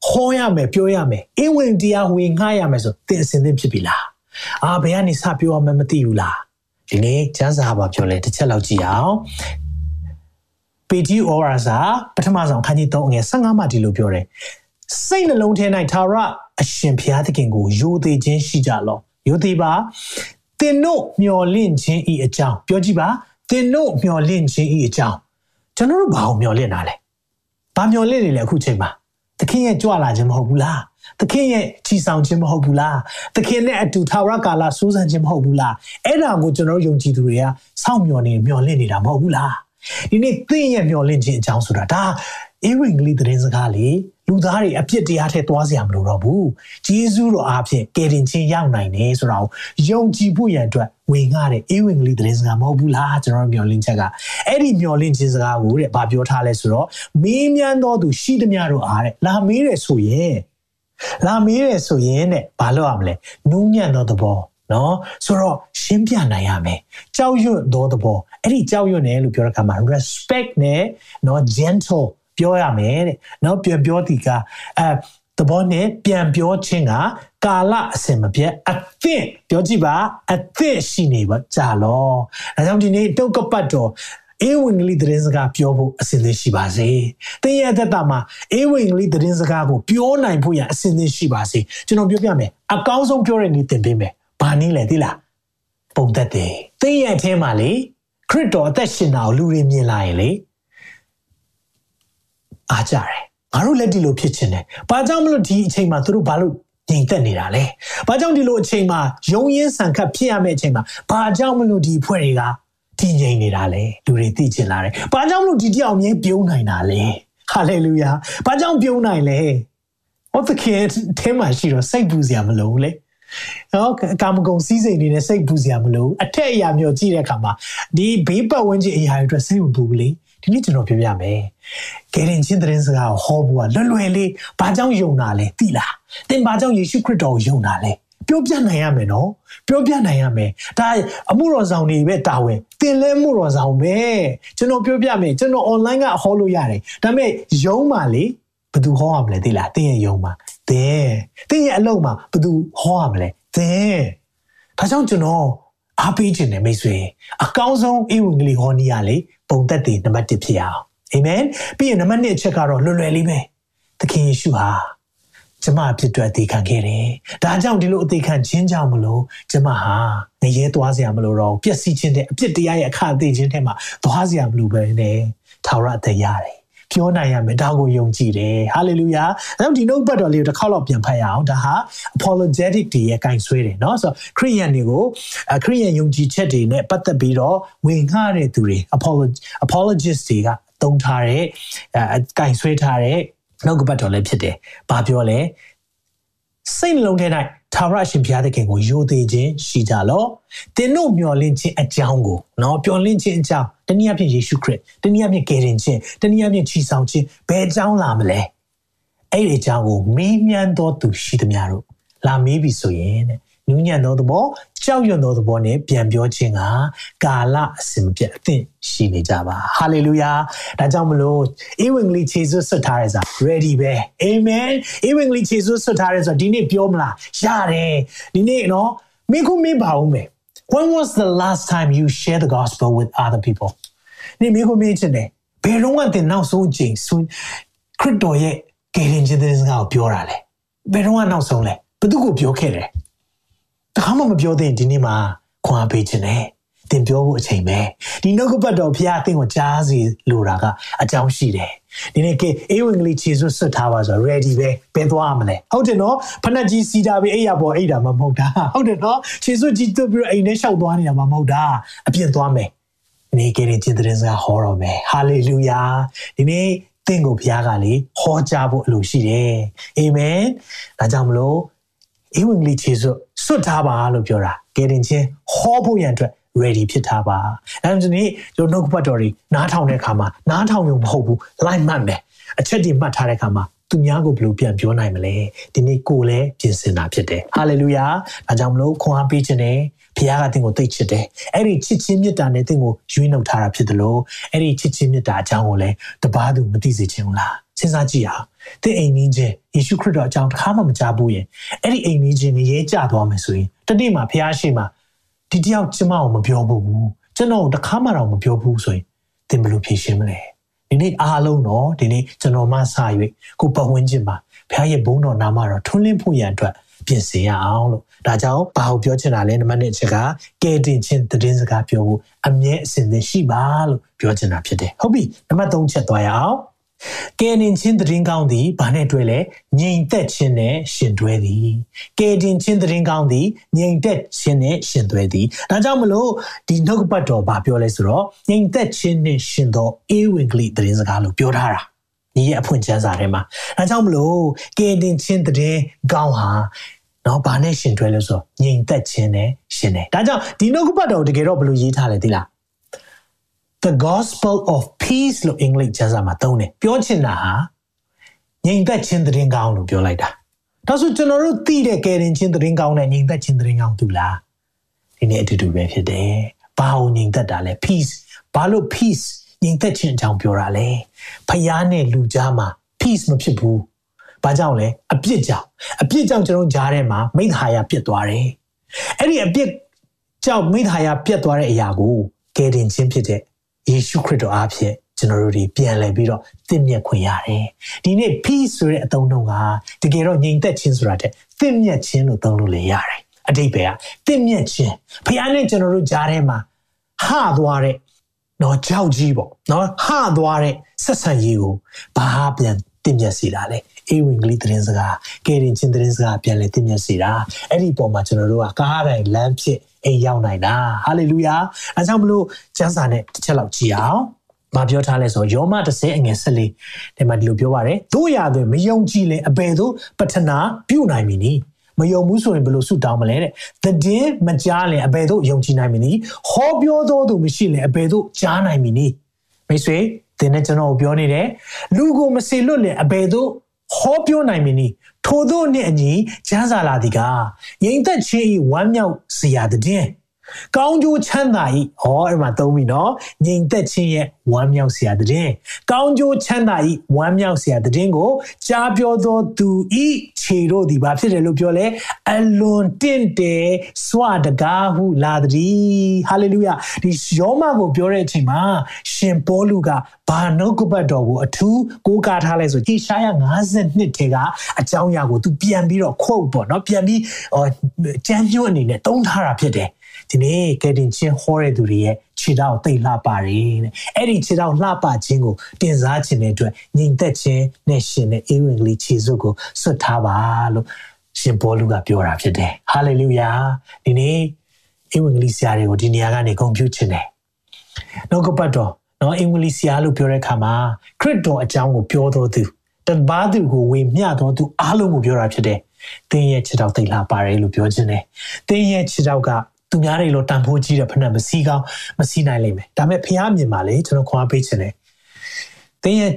ဟောရမယ်ပြောရမယ်အင်းဝင်တရားဝင်ငှားရမယ်ဆိုသင်အစဉ်သင်ဖြစ်ပြီလား။အာဘယ်ကနေစပြောရမှမသိဘူးလား။ဒီနေ့ကျမ်းစာဘာပြောလဲတစ်ချက်လောက်ကြည့်အောင်။ပေတီအော်ရာစာပထမဆုံးခန်းကြီး3ငယ်15မှာဒီလိုပြောတယ်။စိတ်နှလုံးထဲ၌သာရအရှင်ဘုရားသခင်ကိုယိုသေးခြင်းရှိကြလော့ ယိုသေးပါသင်တို့မျော်လင့်ခြင်းဤအကြောင်းပြောကြည့်ပါသင်တို့မျော်လင့်ခြင်းဤအကြောင်းကျွန်တော်တို့ဘာကိုမျော်လင့်တာလဲဘာမျော်လင့်နေလဲအခုချိန်မှာသခင်ရဲ့ကြွလာခြင်းမဟုတ်ဘူးလားသခင်ရဲ့ချီဆောင်ခြင်းမဟုတ်ဘူးလားသခင်နဲ့အတူထာဝရကာလစိုးစံခြင်းမဟုတ်ဘူးလားအဲ့ဒါကိုကျွန်တော်တို့ယုံကြည်သူတွေကစောင့်မျှော်နေမျှော်လင့်နေတာမဟုတ်ဘူးလားဒီနေ့သင်ရဲ့မျှော်လင့်ခြင်းအကြောင်းဆိုတာဒါအေဝံဂေလိသတင်းစကားလေ လူသားတွေအပြစ်တရားထဲသွားစရာမလိုတော့ဘူးဂျေဇုတော်အားဖြင့်ကယ်တင်ခြင်းရောက်နိုင်တယ်ဆိုတာကိုယုံကြည်ဖို့ရန်အတွက်ဝင်ငှတဲ့အေဝံဂေလိသတင်းစကားမဟုတ်ဘူးလားကျွန်တော်မျှော်လင့်ချက်ကအဲ့ဒီမျှော်လင့်ခြင်းစကားကိုတဲ့ဗာပြောထားလဲဆိုတော့မေးမြန်းတော်သူရှိသမျှတို့အားတဲ့လာမေးတယ်ဆိုရင်လာမေးတယ်ဆိုရင်တဲ့ဘာလုပ်ရမလဲနူးညံ့သောသဘောနော်ဆိုတော့ရှင်းပြနိုင်ရမယ်ကြောက်ရွံ့သောသဘောအဲ့ဒီကြောက်ရွံ့တယ်လို့ပြောတဲ့အခါမှာ respect နဲ့နော် gentle ပြောရမယ်တဲ့နော်ပြန်ပြောဒီကအဲသဘောနဲ့ပြန်ပြောခြင်းကကာလအစင်မပြတ်အသင့်ပြောကြည့်ပါအသင့်ရှိနေပါကြာလောဒါကြောင့်ဒီနေ့တုတ်ကပတ်တော်အေဝံဂေလိသတင်းစကားပြောဖို့အစဉ်သင့်ရှိပါစေ။သင်ရဲ့အသက်တာမှာအေဝံဂေလိသတင်းစကားကိုပြောနိုင်ဖို့ရန်အစဉ်သင့်ရှိပါစေ။ကျွန်တော်ပြောပြမယ်။အကောင်းဆုံးပြောတဲ့နည်းသင်ပေးမယ်။ဘာနည်းလဲသိလား။ပုံသက်တယ်။သင်ရဲ့အထဲမှာလေခရစ်တော်အသက်ရှင်တာကိုလူတွေမြင်လာရင်လေ အားကြတယ်ငါတို့လက်ဒီလိုဖြစ်ချင်တယ်ဘာကြောင့်မလို့ဒီအချိန်မှာသူတို့ဘာလို့ငြိမ်သက်နေတာလဲဘာကြောင့်ဒီလိုအချိန်မှာယုံရင်းဆန်ခတ်ဖြစ်ရမယ့်အချိန်မှာဘာကြောင့်မလို့ဒီအဖွဲ့တွေကတည်ငြိမ်နေတာလဲလူတွေသိချင်လာတယ်ဘာကြောင့်မလို့ဒီတယောက်မြဲပြုံးနိုင်တာလဲဟာလေလုယာဘာကြောင့်ပြုံးနိုင်လဲဟောသခင်အဲမှာရှိတော့စိတ်ပူစရာမလိုဘူးလေနော်ကာမဂုဏ်စည်းစိမ်တွေနဲ့စိတ်ပူစရာမလိုအထက်အရာမျိုးကြည့်တဲ့အခါမှာဒီဘေးပတ်ဝန်းကျင်အရာတွေအတွက်စိတ်မပူဘူးလေ ဒီနေ့ကျွန်တော်ပြောပြမယ်။ကယ်တင်ခြင်းသတင်းစကားကိုဟောဖို့ကလွယ်လွယ်လေးဘာကြောင့်ယုံတာလဲသိလား။သင်ဘာကြောင့်ယေရှုခရစ်တော်ကိုယုံတာလဲ။ပြောပြနိုင်ရမယ်နော်။ပြောပြနိုင်ရမယ်။ဒါအမှုတော်ဆောင်တွေပဲတာဝန်။သင်လဲမှုတော်ဆောင်ပဲ။ကျွန်တော်ပြောပြမယ်။ကျွန်တော် online ကဟောလို့ရတယ်။ဒါပေမဲ့ယုံပါလေဘယ်သူဟောရမလဲသိလား။သင်ရဲ့ယုံပါ။သင်သင်ရဲ့အလုံးမှာဘယ်သူဟောရမလဲ။သင်ဒါကြောင့်ကျွန်တော်အားပေးခြင်းနဲ့မိတ်ဆွေအကောင်းဆုံးအေဝံဂေလိဟောနီးရလေ ပုံသက်တည်နံပါတ်1ဖြစ်အောင်အာမင်ပြီးရင်နံပါတ်2အချက်ကတော့လွယ်လွယ်လေးပဲသခင်ယေရှုဟာကျမအဖြစ်အတွက်အသေးခံခဲ့တယ်။ဒါကြောင့်ဒီလိုအသေးခံခြင်းကြောင့်မလို့ကျမဟာငရဲသွားစရာမလိုတော့ပျက်စီးခြင်းတဲ့အပြစ်တရားရဲ့အခအသေးခြင်းထဲမှာသွားစရာမလိုပဲနဲ့ထာဝရအသက်ရတယ်။ ပြောနိုင်ရမယ်ဒါကိုယုံကြည်တယ်ဟာလေလုယာအဲတော့ဒီနှုတ်ပတ်တော်လေးကိုတစ်ခေါက်တော့ပြန်ဖတ်ရအောင်ဒါဟာ apologetic တွေရဲ့ကင်ဆွဲတယ်เนาะဆိုတော့ခရိယန်တွေကိုခရိယန်ယုံကြည်ချက်တွေနဲ့ပတ်သက်ပြီးတော့ဝင်ငှတဲ့သူတွေ apologist တွေကသုံးထားတဲ့အဲကင်ဆွဲထားတဲ့နှုတ်ပတ်တော်လည်းဖြစ်တယ်ဘာပြောလဲစိတ်နှလုံးထဲ၌ ထာဝရရှင်ဘုရားသခင်ကိုယိုသေးခြင်းရှိကြလော့သင်တို့မျှော်လင့်ခြင်းအကြောင်းကိုနော်မျှော်လင့်ခြင်းအကြောင်းတနည်းအားဖြင့်ယေရှုခရစ်တနည်းအားဖြင့်ကယ်တင်ခြင်းတနည်းအားဖြင့်ချီဆောင်ခြင်းဘယ်အကြောင်းလာမလဲအဲ့ဒီအကြောင်းကိုမေးမြန်းတော်သူရှိသမျှတို့လာမေးပြီဆိုရင်တဲ့ နူးညံ့သောသဘောကြောက်ရွံ့သောသဘောနဲ့ပြန်ပြောခြင်းကကာလအစဉ်မပြတ်အသင့်ရှိနေကြပါဟာလေလုယာဒါကြောင့်မလို့ဧဝံဂေလိခြေစွပ်ဆွတ်ထားတဲ့စာ ready ပဲအာမင်ဧဝံဂေလိခြေစွပ်ဆွတ်ထားတဲ့ဆိုဒီနေ့ပြောမလားရတယ်ဒီနေ့နော်မင်းခုမေးပါဦးမယ် when was the last time you share the gospel with other people နေမင်းခုမေးချင်တယ်ဘယ်တော့မှသင်နောက်ဆုံးအချိန်ဆွခရစ်တော်ရဲ့ကယ်တင်ခြင်းတဲ့စကားကိုပြောတာလဲဘယ်တော့မှနောက်ဆုံးလဲဘယ်သူကိုပြောခဲ့တယ် တခါမှမပြောသေးရင်ဒီနေ့မှာခွန်အားပေးခြင်းနဲ့သင်ပြောဖို့အချိန်ပဲဒီနှုတ်ကပတ်တော်ဖခင်အသင်ကိုကြားစီလိုတာကအကြောင်းရှိတယ်ဒီနေ့ကအေဝံဂေလိခြေစွတ်ဆွတ်ထားပါဆို ready ပဲဘယ်သွားမလဲဟုတ်တယ်နော်ဖနက်ကြီးစီတာပဲအိယာပေါ်အိတာမှမဟုတ်တာဟုတ်တယ်နော်ခြေစွတ်ကြီးတွတ်ပြီးတော့အိမ်ထဲလျှောက်သွားနေတာမှမဟုတ်တာအပြင်သွားမယ်နေကရင်ကျင်တဲ့စကားဟောတော်မယ်ဟာလေလုယာဒီနေ့သင်ကိုဘုရားကလေဟောကြားဖို့အလိုရှိတယ်အာမင်ဒါကြောင့်မလို့ ဧဝံဂေလိခြေစွတ်စွတ်ထားပါလို့ပြောတာကယ်တင်ချင်းဟောဖို့ရန်အတွက် ready ဖြစ်ထားပါအဲဒါဆိုရင်ကျွန်တော်နှုတ်ပတ်တော်တွေနားထောင်တဲ့အခါမှာနားထောင်ရုံမဟုတ်ဘူး line မှတ်မယ်အချက်တွေမှတ်ထားတဲ့အခါမှာသူများကိုဘယ်လိုပြန်ပြောနိုင်မလဲဒီနေ့ကိုလည်းပြင်ဆင်တာဖြစ်တယ်ဟာလေလုယာဒါကြောင့်မလို့ခွန်အားပေးခြင်းနဲ့ဘုရားကသင်ကိုသိချစ်တယ်အဲ့ဒီချစ်ချင်းမေတ္တာနဲ့သင်ကိုရွေးနှုတ်ထားတာဖြစ်တယ်လို့အဲ့ဒီချစ်ချင်းမေတ္တာအကြောင်းကိုလည်းတပားသူမသိစေချင်ဘူးလားစဉ်းစားကြည့်အောင် သင်အိမ်ကြီးချင်းယေရှုခရစ်တော်အကြောင်းတစ်ခါမှမကြားဘူးရင်အဲ့ဒီအိမ်ကြီးချင်းကိုရဲကြသွားမယ်ဆိုရင်တနေ့မှာဘုရားရှိမှဒီတယောက်ကျမကိုမပြောဘူးကျွန်တော်တခါမှတော့မပြောဘူးဆိုရင်သင်ဘယ်လိုဖြေရှင်းမလဲဒီနေ့အားလုံးတော့ဒီနေ့ကျွန်တော်မှစ၍ကိုပတ်ဝန်းကျင်မှာဘုရားရဲ့ဘုန်းတော်နာမတော်ထွန်းလင်းဖို့ရန်အတွက်ပြင်ဆင်ရအောင်လို့ဒါကြောင့်ဘာကိုပြောချင်တာလဲနံပါတ်1အချက်ကကဲတင်ချင်းသတင်းစကားပြောဖို့အမြဲအစဉ်သင့်ရှိပါလို့ပြောချင်တာဖြစ်တယ်ဟုတ်ပြီနံပါတ်3ချက်သွားရအောင် ကဲတင်ချင်းသတင်းကောင်းသည်ဘာနဲ့တွဲလဲငြိမ်သက်ခြင်းနဲ့ရှင်တွဲသည်ကဲတင်ချင်းသတင်းကောင်းသည်ငြိမ်သက်ခြင်းနဲ့ရှင်တွဲသည်ဒါကြောင့်မလို့ဒီနှုတ်ပတ်တော်ဘာပြောလဲဆိုတော့ငြိမ်သက်ခြင်းနဲ့ရှင်သောအေဝံဂေလိသတင်းစကားလို့ပြောထားတာဒီရဲ့အဖွင့်ကျမ်းစာထဲမှာဒါကြောင့်မလို့ကဲတင်ချင်းသတင်းကောင်းဟာနော်ဘာနဲ့ရှင်တွဲလဲဆိုတော့ငြိမ်သက်ခြင်းနဲ့ရှင်တယ်ဒါကြောင့်ဒီနှုတ်ပတ်တော်တကယ်တော့ဘယ်လိုရေးထားလဲသိလား the gospel of peace လို့အင်္ဂလိပ်ကျမ်းစာမှာသုံးတယ်ပြောချင်တာဟာငြိမ်သက်ခြင်းသတင်းကောင်းလို့ပြောလိုက်တာဒါဆိုကျွန်တော်တို့သိတဲ့ကယ်တင်ခြင်းသတင်းကောင်းနဲ့ငြိမ်သက်ခြင်းသတင်းကောင်းတူလားဒီနေ့အတူတူပဲဖြစ်တယ်ဘာလို့ငြိမ်သက်တာလဲ peace ဘာလို့ peace ငြိမ်သက်ခြင်းအကြောင်းပြောတာလဲဖျားနဲ့လူကြားမှာ peace မဖြစ်ဘူးဘာကြောင့်လဲအပြစ်ကြောင့်အပြစ်ကြောင့်ကျွန်တော်ကြားထဲမှာမိစ္ဆာယပြစ်သွားတယ်အဲ့ဒီအပြစ်ကြောင့်မိစ္ဆာယပြတ်သွားတဲ့အရာကိုကယ်တင်ခြင်းဖြစ်တဲ့ ယေရှုခရစ်တော်အားဖြင့်ကျွန်တော်တို့ဒီပြန်လည်ပြီးတော့သင့်မြတ်ခွင့်ရတယ်။ဒီနေ့ peace ဆိုတဲ့အသုံးနှုန်းကတကယ်တော့ငြိမ်သက်ခြင်းဆိုတာတဲ့သင့်မြတ်ခြင်းလို့သုံးလို့လည်းရတယ်။အတိတ်ပဲကသင့်မြတ်ခြင်းဖခင်နဲ့ကျွန်တော်တို့ကြားထဲမှာဟသွားတဲ့နော်ကြောက်ကြီးပေါ့နော်ဟသွားတဲ့ဆက်ဆံရေးကိုဘာပြန်တင့်မြတ်စီတာလဲအေဝင်ကလေးသတင်းစကားကယ်ရင်ချင်းသတင်းစကားပြန်လဲတင့်မြတ်စီတာအဲ့ဒီပုံမှာကျွန်တော်တို့ကကားတိုင်းလမ်းဖြစ် အိမ်ရောက်နိုင်တာဟာလေလုယာအဲကြောင့်မလို့ကျမ်းစာနဲ့တစ်ချက်လောက်ကြည့်အောင်မပြောထားလဲဆိုယောမ30အငယ်14ဒီမှာဒီလိုပြောပါတယ်တို့ရသွင်းမယုံကြည်လဲအဘယ်သို့ပထနာပြုနိုင်မည်နီမယုံဘူးဆိုရင်ဘယ်လိုဆုတောင်းမလဲတဲ့သတင်းမကြားလဲအဘယ်သို့ယုံကြည်နိုင်မည်နီဟောပြောသောသူမရှိလဲအဘယ်သို့ကြားနိုင်မည်နီမိတ်ဆွေသင်နဲ့ကျွန်တော်ပြောနေတယ်လူကိုမစေလွတ်လဲအဘယ်သို့ ဟောပြောနိုင်မည်နီထို့သောနှင့်အညီကျမ်းစာလာသည်ကငြိမ်သက်ခြင်း၏ဝမ်းမြောက်စရာတည် ကောင်းကျိုးချမ်းသာဤဟောအဲ့မှာသုံးပြီနော်ငြိမ်သက်ခြင်းရဲ့ဝမ်းမြောက်စရာတည်ကောင်းကျိုးချမ်းသာဤဝမ်းမြောက်စရာတည်ကိုကြားပြောသောသူဤခြေတို့သည်ဘာဖြစ်တယ်လို့ပြောလဲအလွန်တင့်တယ်စွာတကားဟုလာသည်ဟာလေလုယာဒီယောမကိုပြောတဲ့အချိန်မှာရှင်ပေါလုကဘာနှုတ်ကပတ်တော်ကိုအထူးကိုးကားထားလဲဆိုဟေရှာယ52ထဲကအကြောင်းအရာကိုသူပြန်ပြီးတော့ quote ပေါ့နော်ပြန်ပြီးကျမ်းညွှန်းအနေနဲ့တုံးထားတာဖြစ်တယ် ဒီနေ့ကယ်တင်ချင်းဟောတဲ့သူတွေရဲ့ခြေထောက်သိလှပါတယ်တဲ့အဲ့ဒီခြေထောက်လှပခြင်းကိုတင်စားခြင်းတဲ့အတွက်ညီသက်ခြင်းနဲ့ရှင်တဲ့အေဝံဂေလိခြေစွပ်ကိုဆွတ်ထားပါလို့ရှင်ဘောလူကပြောတာဖြစ်တယ်ဟာလေလုယာဒီနေ့အေဝံဂေလိဆရာတွေကိုဒီနေရာကနေဂုဏ်ပြုခြင်းတယ်နှုတ်ကပတ်တော်နော်အင်္ဂလိပ်ဆရာလို့ပြောတဲ့အခါမှာခရစ်တော်အကြောင်းကိုပြောတော်သူတပါးသူကိုဝေမျှတော်သူအားလုံးကိုပြောတာဖြစ်တယ်။သင်ရဲ့ခြေထောက်သိလှပါတယ်လို့ပြောခြင်းတယ်။သင်ရဲ့ခြေထောက်က သူများတွေလိုတန်ဖိုးကြီးတဲ့ဖက်နဲ့မစီးကောင်းမစီးနိုင်လိမ့်မယ်ဒါပေမဲ့ဖះမြင်ပါလေကျွန်တော်ခွာပေးခြင်းတယ်တင်းရဲ့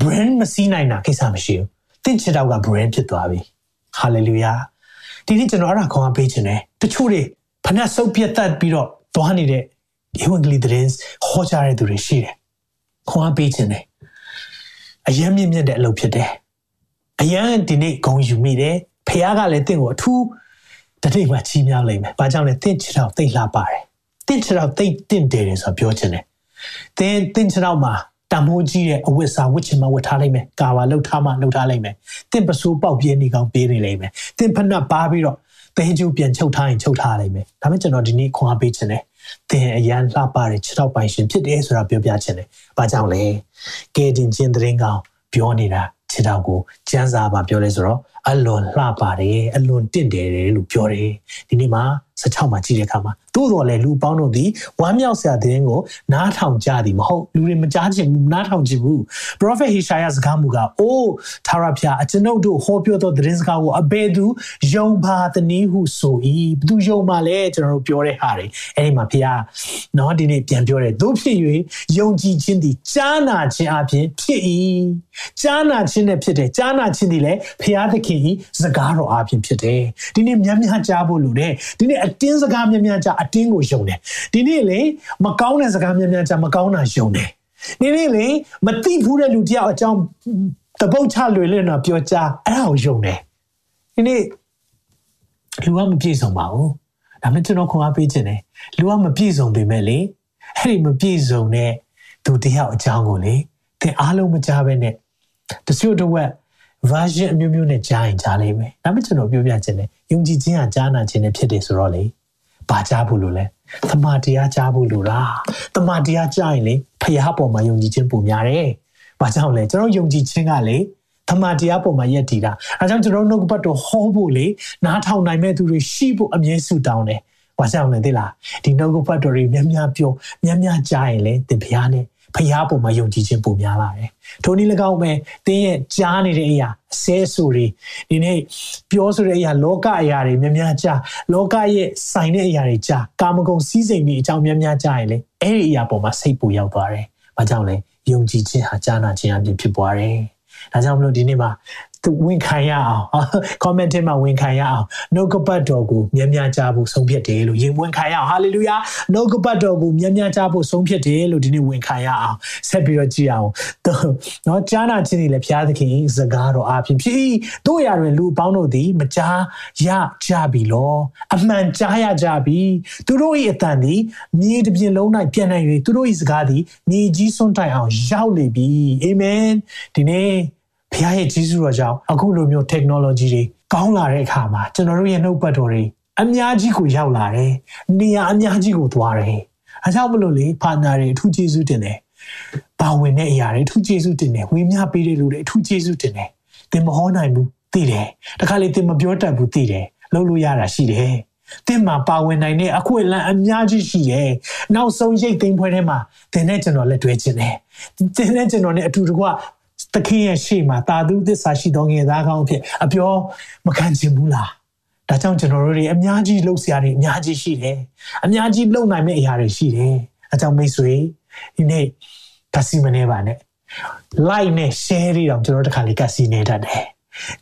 brand မစီးနိုင်တာကိစ္စမရှိဘူးတင်းချစ်တော့က brand ဖြစ်သွားပြီ hallelujah ဒီနေ့ကျွန်တော်အဲ့ဒါခွာပေးခြင်းတယ်တချို့တွေဖက်နဲ့စုပ်ပြတ်တက်ပြီးတော့သွားနေတဲ့ဧဝံဂေလိသတင်းဟောကြားတဲ့သူတွေရှိတယ်ခွာပေးခြင်းတယ်အယံမြင့်မြတ်တဲ့အလုပ်ဖြစ်တယ်အယံဒီနေ့ဂုံယူမိတယ်ဖះကလည်းတင့်ကိုအထူး တတိမှချီးမြှောက်လိမ့်မယ်။ဘာကြောင့်လဲတင့်ချစ်တော့သိလှပါတယ်။တင့်ချစ်တော့သိတင့်တယ်ဆိုပြောချင်တယ်။သင်တင့်ချစ်တော့မှာတမိုးကြီးတဲ့အဝတ်စားဝတ်ချင်မှဝတ်ထားလိုက်မယ်။ကာပါလှုပ်ထားမှလှုပ်ထားလိုက်မယ်။တင့်ပစိုးပေါက်ပြင်းနေကောင်ပေးနေလိမ့်မယ်။သင်ဖက်နှက်ပါပြီးတော့သင်ကျူပြန်ချုပ်ထားရင်ချုပ်ထားလိုက်မယ်။ဒါပေမဲ့ကျွန်တော်ဒီနေ့ခွန်အားပေးချင်တယ်သင်အရန်လှပတဲ့ခြေထောက်ပိုင်ရှင်ဖြစ်တယ်ဆိုတာပြောပြချင်တယ်။ဘာကြောင့်လဲ။ကဲတင်ချင်းသတင်းကောင်းပြောနေတာခြေထောက်ကိုကျန်းစာပါပြောလဲဆိုတော့ အလွန်လှပါတယ်အလွန်တင့်တယ်လို့ပြောတယ်ဒီနေ့မှာ 16မှာကြည့်တဲ့အခါမှာသို့တော်လည်းလူပေါင်းတို့သည်ဝမ်းမြောက်စရာတဲ့ကိုနားထောင်ကြသည်မဟုတ်လူတွေမကြားချင်ဘူးနားထောင်ချင်ဘူး prophet Hishaya စကားမူကအိုးသာရဖျာအကျွန်ုပ်တို့ဟောပြောသောသတင်းစကားကိုအဘယ်သူယုံပါသနည်းဟုဆို၏ဘသူယုံပါလဲကျွန်တော်တို့ပြောတဲ့ဟာတွေအဲ့ဒီမှာဖျာနော်ဒီနေ့ပြန်ပြောတယ်တို့ဖြစ်၍ယုံကြည်ခြင်းသည်ကြားနာခြင်းအပြင်ဖြစ်၏ကြားနာခြင်းနဲ့ဖြစ်တယ်ကြားနာခြင်းသည်လည်းဖျာသခင်၏စကားတော်အပြင်ဖြစ်တယ်ဒီနေ့များများကြားဖို့လိုတယ်ဒီနေ့အတင်းစကားများများကြားအတင်းကိုယုံတယ်ဒီနေ့လေမကောင်းတဲ့စကားများများကြားမကောင်းတာယုံတယ်ဒီနေ့လေမသိဘူးတဲ့လူတယောက်အကြောင်းတပုတ်ချလွယ်လင့်တော့ပြောကြားအဲ့ဒါကိုယုံတယ်ဒီနေ့လူကမပြည့်စုံပါဘူးဒါမှကျွန်တော်ခွန်အားပေးခြင်းတယ်လူကမပြည့်စုံပေမဲ့လေအဲ့ဒီမပြည့်စုံတဲ့သူတယောက်အကြောင်းကိုလေသင်အားလုံးမကြားပဲနဲ့တချို့တော့ version အမျိုးမျိုးနဲ့ကြားရင်ကြားလိမ့်မယ်ဒါမှကျွန်တော်ပြောပြခြင်းတယ်ယုံကြည်ခြင်းကကြားနာခြင်းနဲ့ဖြစ်တယ်ဆိုတော့လေဘာကြားဖို့လို့လဲတမန်တရားကြားဖို့လို့လားတမန်တရားကြားရင်လေဖျားပေါ်မှာယုံကြည်ခြင်းပုံများတယ်ဘာကြောင့်လဲကျွန်တော်ယုံကြည်ခြင်းကလေတမန်တရားပေါ်မှာယက်တည်တာအဲကြောင့်ကျွန်တော်နှုတ်ဘတ်တော်ဟောဖို့လေနားထောင်နိုင်မဲ့သူတွေရှိဖို့အမြဲဆုတောင်းတယ်ဘာကြောင့်လဲသိလားဒီနှုတ်ဘတ်တော်တွေများများပြောများများကြားရင်လေသင်ဖျားနဲ့ ဖျားပုံမှာယုံကြည်ခြင်းပုံများလာတယ်။ထိုနည်း၎င်းပဲတင်းရဲ့ကြားနေတဲ့အရာအစဲဆူတွေဒီနေ့ပြောဆိုတဲ့အရာလောကအရာတွေများများကြားလောကရဲ့ဆိုင်တဲ့အရာတွေကြားကာမဂုဏ်စည်းစိမ်တွေအကြောင်းများများကြားရင်လေအဲ့ဒီအရာပေါ်မှာစိတ်ပူရောက်သွားတယ်။ဘာကြောင့်လဲယုံကြည်ခြင်းဟာကြားနာခြင်းအပြင်ဖြစ်ပွားတယ်။ဒါကြောင့်မလို့ဒီနေ့မှာသူ ဝန်ခံရအောင် comment ထဲမှာဝန်ခံရအောင်နှုတ်ကပတ်တော်ကိုမြဲမြကြဖို့ဆုံးဖြတ်တယ်လို့ယင်ဝန်ခံရအောင် hallelujah နှုတ်ကပတ်တော်ကိုမြဲမြကြဖို့ဆုံးဖြတ်တယ်လို့ဒီနေ့ဝန်ခံရအောင်ဆက်ပြီးတော့ကြည့်အောင်နော်ကြားနာခြင်းတွေလည်းဘုရားသခင်စကားတော်အပြင်ဖြစ်တို့ရတွင်လူအပေါင်းတို့သည်မကြားရကြပြီလောအမှန်ကြားရကြပြီသူတို့၏အတန်သည်မြေတစ်ပြင်လုံး၌ပြန်နိုင်၍သူတို့၏စကားသည်မြေကြီးစွန့်တိုင်အောင်ရောက်လေပြီအာမင်ဒီနေ့ ဘုရားရဲ့ကြီးစုတော်ကြောင့်အခုလိုမျိုး technology တွေကောင်းလာတဲ့အခါမှာကျွန်တော်တို့ရဲ့နှုတ်ပတ်တော်တွေအများကြီးကိုရောက်လာတယ်။နေရာအများကြီးကိုသွားတယ်။အဲကြောင့်မလို့လေဖာနာတွေအထူးကျေးဇူးတင်တယ်။ပါဝင်တဲ့အရာတွေအထူးကျေးဇူးတင်တယ်။ဝေမျှပေးတဲ့လူတွေအထူးကျေးဇူးတင်တယ်။သင်မဟောနိုင်ဘူးသိတယ်။တခါလေသင်မပြောတတ်ဘူးသိတယ်။လုပ်လို့ရတာရှိတယ်။သင်မှာပါဝင်နိုင်တဲ့အခွင့်အလမ်းအများကြီးရှိတယ်။နောက်ဆုံးရိတ်သိမ်းပွဲထဲမှာသင်နဲ့ကျွန်တော်လက်တွဲခြင်းတယ်။သင်နဲ့ကျွန်တော်နဲ့အတူတကွ သခင်ရဲ့ရှေ့မှာတာသူသစ္စာရှိသောငယ်သားကောင်းဖြစ်အပြောမခံချင်ဘူးလားဒါကြောင့်ကျွန်တော်တို့တွေအများကြီးလှုပ်ရှားနေအများကြီးရှိတယ်အများကြီးလှုပ်နိုင်မယ့်အရာတွေရှိတယ်အဲကြောင့်မိတ်ဆွေဒီနေ့ကစီမနေပါနဲ့ like နဲ့ share တွေတော့ကျွန်တော်တို့တစ်ခါလေးကစီနေတတ်တယ်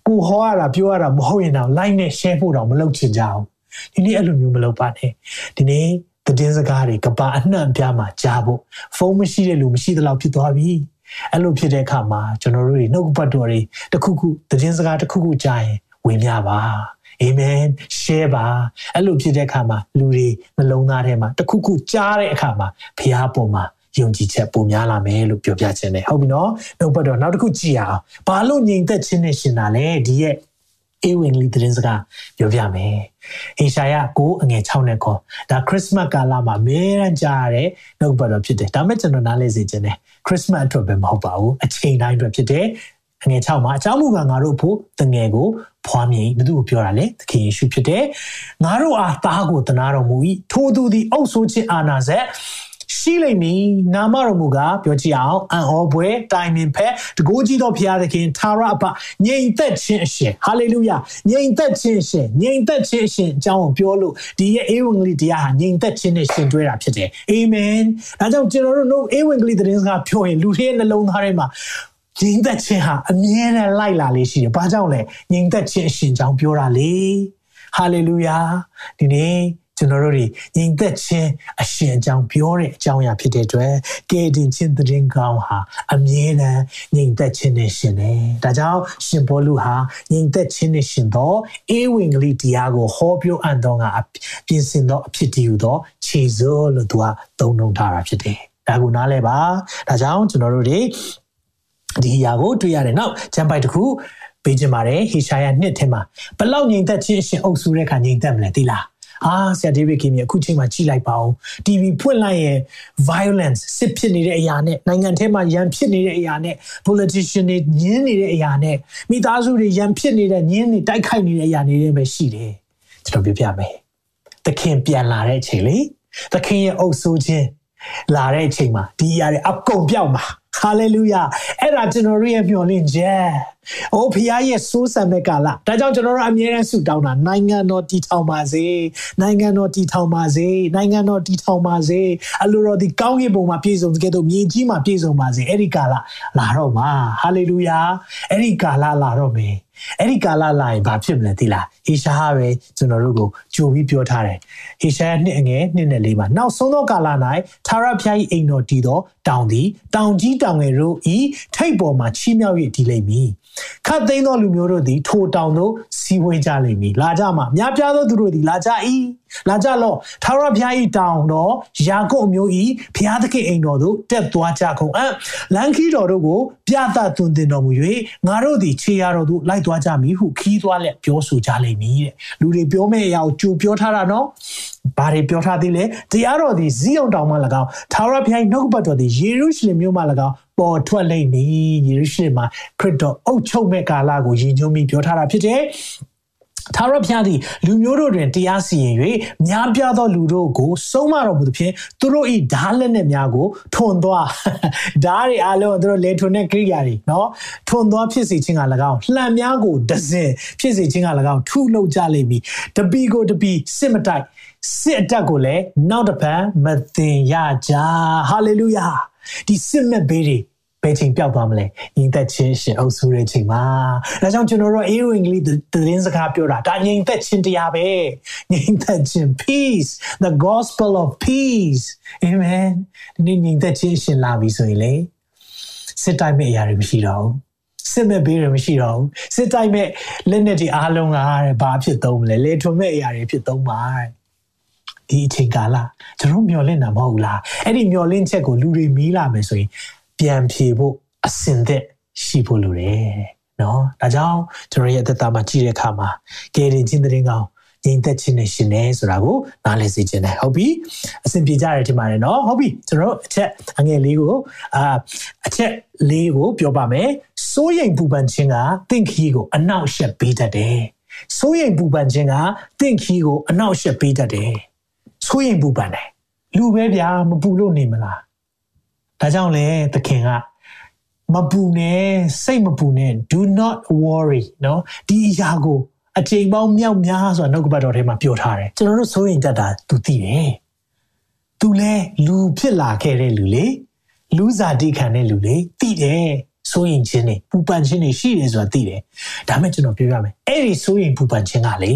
ကိုဟောရတာပြောရတာမဟုတ်ရင်တော့ like နဲ့ share ဖို့တော့မလုပ်ချင်ကြအောင်ဒီနေ့အဲ့လိုမျိုးမလုပ်ပါနဲ့ဒီနေ့သတင်းစကားတွေကဘာအနှံ့ပြားမှာကြားဖို့ဖုန်းမရှိတဲ့လူမရှိသလောက်ဖြစ်သွားပြီ အဲ့လိုဖြစ်တဲ့အခါမှာကျွန်တော်တို့တွေနှုတ်ပတ်တော်တွေတခုခုသတင်းစကားတခုခုကြားရင်ဝင်ပြပါအာမင် share ပါအဲ့လိုဖြစ်တဲ့အခါမှာလူတွေနှလုံးသားထဲမှာတခုခုကြားတဲ့အခါမှာဖះပေါ်မှာယုံကြည်ချက်ပုံများလာမယ်လို့ပြောပြခြင်းတယ်ဟုတ်ပြီနော်နှုတ်ပတ်တော်နောက်တစ်ခုကြည့်အောင်ဘာလို့ငြိမ်သက်ခြင်းနဲ့ရှင်တာလဲဒီရဲ့ အေဝင်လီသတင်းစကားပြောပြမယ်။ဟေရှာယ9အငယ်6နဲ့ခေါ်ဒါခရစ်စမတ်ကာလမှာမဲရန်ကြားရတဲ့နှုတ်ပတ်တော်ဖြစ်တယ်။ဒါမဲ့ကျွန်တော်နားလဲစေခြင်းတယ်။ခရစ်စမတ်အတွက်ပဲမဟုတ်ပါဘူး။အချိန်တိုင်းအတွက်ဖြစ်တယ်။အငယ်6မှာအကြောင်းမူကားငါတို့ဖို့တငယ်ကိုဖွားမြင်ဘသူကိုပြောတာလဲသခင်ယေရှုဖြစ်တယ်။ငါတို့အားသားကိုတနာတော်မူ၏ထိုသူသည်အုပ်ဆိုးခြင်းအာနာဆက် ရှိလိမ့်မည်နာမတော်မူကားပြောကြည့်အောင်အံ့ဩပွဲတိုင်ပင်ဖက်တကိုးကြီးသောဘုရားသခင်သာရအပငြိမ်သက်ခြင်းအရှင်ဟာလေလုယာငြိမ်သက်ခြင်းအရှင်ငြိမ်သက်ခြင်းအရှင်အကြောင်းကိုပြောလို့ဒီရဲ့ဧဝံဂေလိတရားဟာငြိမ်သက်ခြင်းနဲ့ရှင်တွဲတာဖြစ်တယ်အာမင်ဒါကြောင့်ကျွန်တော်တို့ဧဝံဂေလိသတင်းစကားပြောရင်လူတွေရဲ့နှလုံးသားထဲမှာငြိမ်သက်ခြင်းဟာအမြဲတမ်းလိုက်လာလေးရှိတယ်။ဘာကြောင့်လဲငြိမ်သက်ခြင်းအရှင်ကြောင့်ပြောတာလေ။ဟာလေလုယာဒီနေ့ ကျွန်တော်တို့တွေညီသက်ခြင်းအရှင်အကြောင်းပြောတဲ့အကြောင်းအရာဖြစ်တဲ့အတွက်ကဲတင်ခြင်းတရင်ကောင်းဟာအမြဲတမ်းညီသက်ခြင်းနဲ့ရှင်တယ်။ဒါကြောင့်ရှင်ဘောလူဟာညီသက်ခြင်းနဲ့ရှင်သောအေဝံဂေလိတရားကိုဟောပြောအပ်သောကပြင်ဆင်သောအဖြစ်တည်းဟူသောခြေစိုးလို့သူကသုံးနှုန်းထားတာဖြစ်တယ်။ဒါကိုနားလဲပါ။ဒါကြောင့်ကျွန်တော်တို့တွေဒီအရာကိုတွေ့ရတယ်။နောက်ကျမ်းပိုက်တစ်ခုပေးခြင်းပါတယ်ဟေရှာယနှစ်ထဲမှာဘလောက်ညီသက်ခြင်းအရှင်အုပ်စုတဲ့ခါညီသက်မလဲသိလား အာဆရာဒေးဗစ်ကင်မီအခုချိန်မှာကြည်လိုက်ပါဦး TV ဖွင့်လိုက်ရင် violence စစ်ဖြစ်နေတဲ့အရာနဲ့နိုင်ငံထဲမှာရန်ဖြစ်နေတဲ့အရာနဲ့ politician တွေညင်းနေတဲ့အရာနဲ့မိသားစုတွေရန်ဖြစ်နေတဲ့ညင်းနေတိုက်ခိုက်နေတဲ့အရာတွေပဲရှိတယ်ကျွန်တော်ပြောပြမယ်သခင်ပြန်လာတဲ့အချိန်လေသခင်ရဲ့အုပ်ဆိုးခြင်းလာတဲ့အချိန်မှာဒီအရာတွေအကုန်ပြောက်မှာ ဟာလေလုယာအဲ့ဒါကျွန်တော်တို့ရဲ့မျှော်လင့်ချက်။အိုးဖခင်ရဲ့စိုးစံမဲ့ကာလဒါကြောင့်ကျွန်တော်တို့အမြဲတမ်းဆုတောင်းတာနိုင်ငံတော်တည်ထောင်ပါစေ။နိုင်ငံတော်တည်ထောင်ပါစေ။နိုင်ငံတော်တည်ထောင်ပါစေ။အလိုတော်ဒီကောင်းကင်ဘုံမှာပြည့်စုံတဲ့ကဲ့သို့မြေကြီးမှာပြည့်စုံပါစေ။အဲ့ဒီကာလလာတော့မှာဟာလေလုယာအဲ့ဒီကာလလာတော့မယ်။ အဲ့ဒီကာလလာရင်ဘာဖြစ်မလဲသိလားဟေရှားပဲကျွန်တော်တို့ကိုကြိုပြီးပြောထားတယ်ဟေရှားနှစ်အငယ်နှစ်နဲ့လေးမှာနောက်ဆုံးသောကာလ၌သာရဖျား၏အိမ်တော်တည်သောတောင်သည်တောင်ကြီးတောင်ငယ်တို့ဤထိပ်ပေါ်မှာချီးမြှောက်၍တည်လိမ့်မည်ခတ်သိမ်းသောလူမျိုးတို့သည်ထိုတောင်သို့စီးဝေးကြလိမ့်မည်လာကြမှာများပြားသောသူတို့သည်လာကြ၏လာကြလော့သာရဖျား၏တောင်တော်ယာကုပ်မျိုး၏ဖျားသခင်အိမ်တော်သို့တက်သွားကြကုန်အံ့လန်ခီတော်တို့ကိုပြသသွန်သင်တော်မူ၍ငါတို့သည်ခြေရတော်သို့လိုက်သွားကြမည်ဟုခီးသွားလက်ပြောဆိုကြလိမ့်မည်တဲ့လူတွေပြောမဲ့အရာကိုကြိုပြောထားတာနော်ဘာတွေပြောထားသေးလဲတရားတော်သည်ဇီးအောင်တောင်မှ၎င်းသာရဖျားနှုတ်ပတ်တော်သည်ယေရုရှလင်မြို့မှ၎င်းပေါ်ထွက်လိမ့်မည်ယေရုရှလင်မှာခရစ်တော်အုပ်ချုပ်မဲ့ကာလကိုရည်ညွှန်းပြီးပြောထားတာဖြစ်တယ် သာရဖျားသည်လူမျိုးတို့တွင်တရားစီရင်၍များပြားသောလူတို့ကိုစုံမတော်မူသဖြင့်သူတို့၏ဓာလက်နဲ့များကိုထွန်သွားဓာတွေအလုံးသူတို့လေထွန်တဲ့ကိရိယာတွေနော်ထွန်သွားဖြစ်စေခြင်းက၎င်းလှံများကိုဒဇင်ဖြစ်စေခြင်းက၎င်းထုလုပ်ကြလိမ့်မည်တပီကိုတပီစစ်မတိုက်စစ်အတက်ကိုလည်းနောက်တစ်ဖန်မသိရကြဟာလေလုယာဒီစစ်မဲ့ဘေးတွေ ဘယ်ချိန်ပျောက်သွားမလဲညီသက်ချင်းရှင်အုပ်စုရဲ့ချိန်မှာဒါကြောင့်ကျွန်တော်တို့အေးဝင်ကလေးသတင်းစကားပြောတာဒါညီသက်ချင်းတရားပဲညီသက်ချင်း peace the gospel of peace amen ဒီညီသက်ချင်းရှင်လာပြီဆိုရင်လေစစ်တိုက်မဲ့အရာတွေမရှိတော့ဘူးစစ်မဲ့ဘေးတွေမရှိတော့ဘူးစစ်တိုက်မဲ့လက်နက်တွေအားလုံးကဘာဖြစ်သုံးမလဲလေထွန်မဲ့အရာတွေဖြစ်သုံးပါဒီအချိန်ကာလကျွန်တော်မျှော်လင့်တာမဟုတ်လားအဲ့ဒီမျှော်လင့်ချက်ကိုလူတွေမီးလာမယ်ဆိုရင် ပြန်ဖြေဖို့အစင်သက်ရှိဖို့လိုတယ်နော်ဒါကြောင့်ကျွန်တော်ရဲ့အသက်တာမှာကြည့်တဲ့အခါမှာကယ်တင်ခြင်းတဲ့ကောင်ငြိမ်သက်ခြင်းနဲ့ရှင်နေဆိုတာကိုနားလည်စေခြင်းနဲ့ဟုတ်ပြီအစဉ်ပြေကြတယ်ထင်ပါတယ်နော်ဟုတ်ပြီကျွန်တော်အချက်အငယ်လေးကိုအာအချက်လေးကိုပြောပါမယ်စိုးရိမ်ပူပန်ခြင်းကတင့်ခီးကိုအနောက်ရှက်ပေးတတ်တယ်စိုးရိမ်ပူပန်ခြင်းကတင့်ခီးကိုအနောက်ရှက်ပေးတတ်တယ်စိုးရိမ်ပူပန်တယ်လူပဲဗျာမပူလို့နေမလား ဒါကြောင့်လေသခင်ကမပူနဲ့စိတ်မပူနဲ့ do not worry เนาะဒီအရာကိုအချိန်ပေါင်းမြောက်များဆိုတာနှုတ်ကပတ်တော်ထဲမှာပြောထားတယ်ကျွန်တော်တို့စိုးရင်တတ်တာ तू သိတယ်။ तू လဲလူဖြစ်လာခဲ့တဲ့လူလေလူစားတိခံတဲ့လူလေသိတယ်စိုးရင်ခြင်းနေပူပန်ခြင်းနေရှိတယ်ဆိုတာသိတယ်။ဒါမဲ့ကျွန်တော်ပြောပြမယ်။အဲ့ဒီစိုးရင်ပူပန်ခြင်းကလေ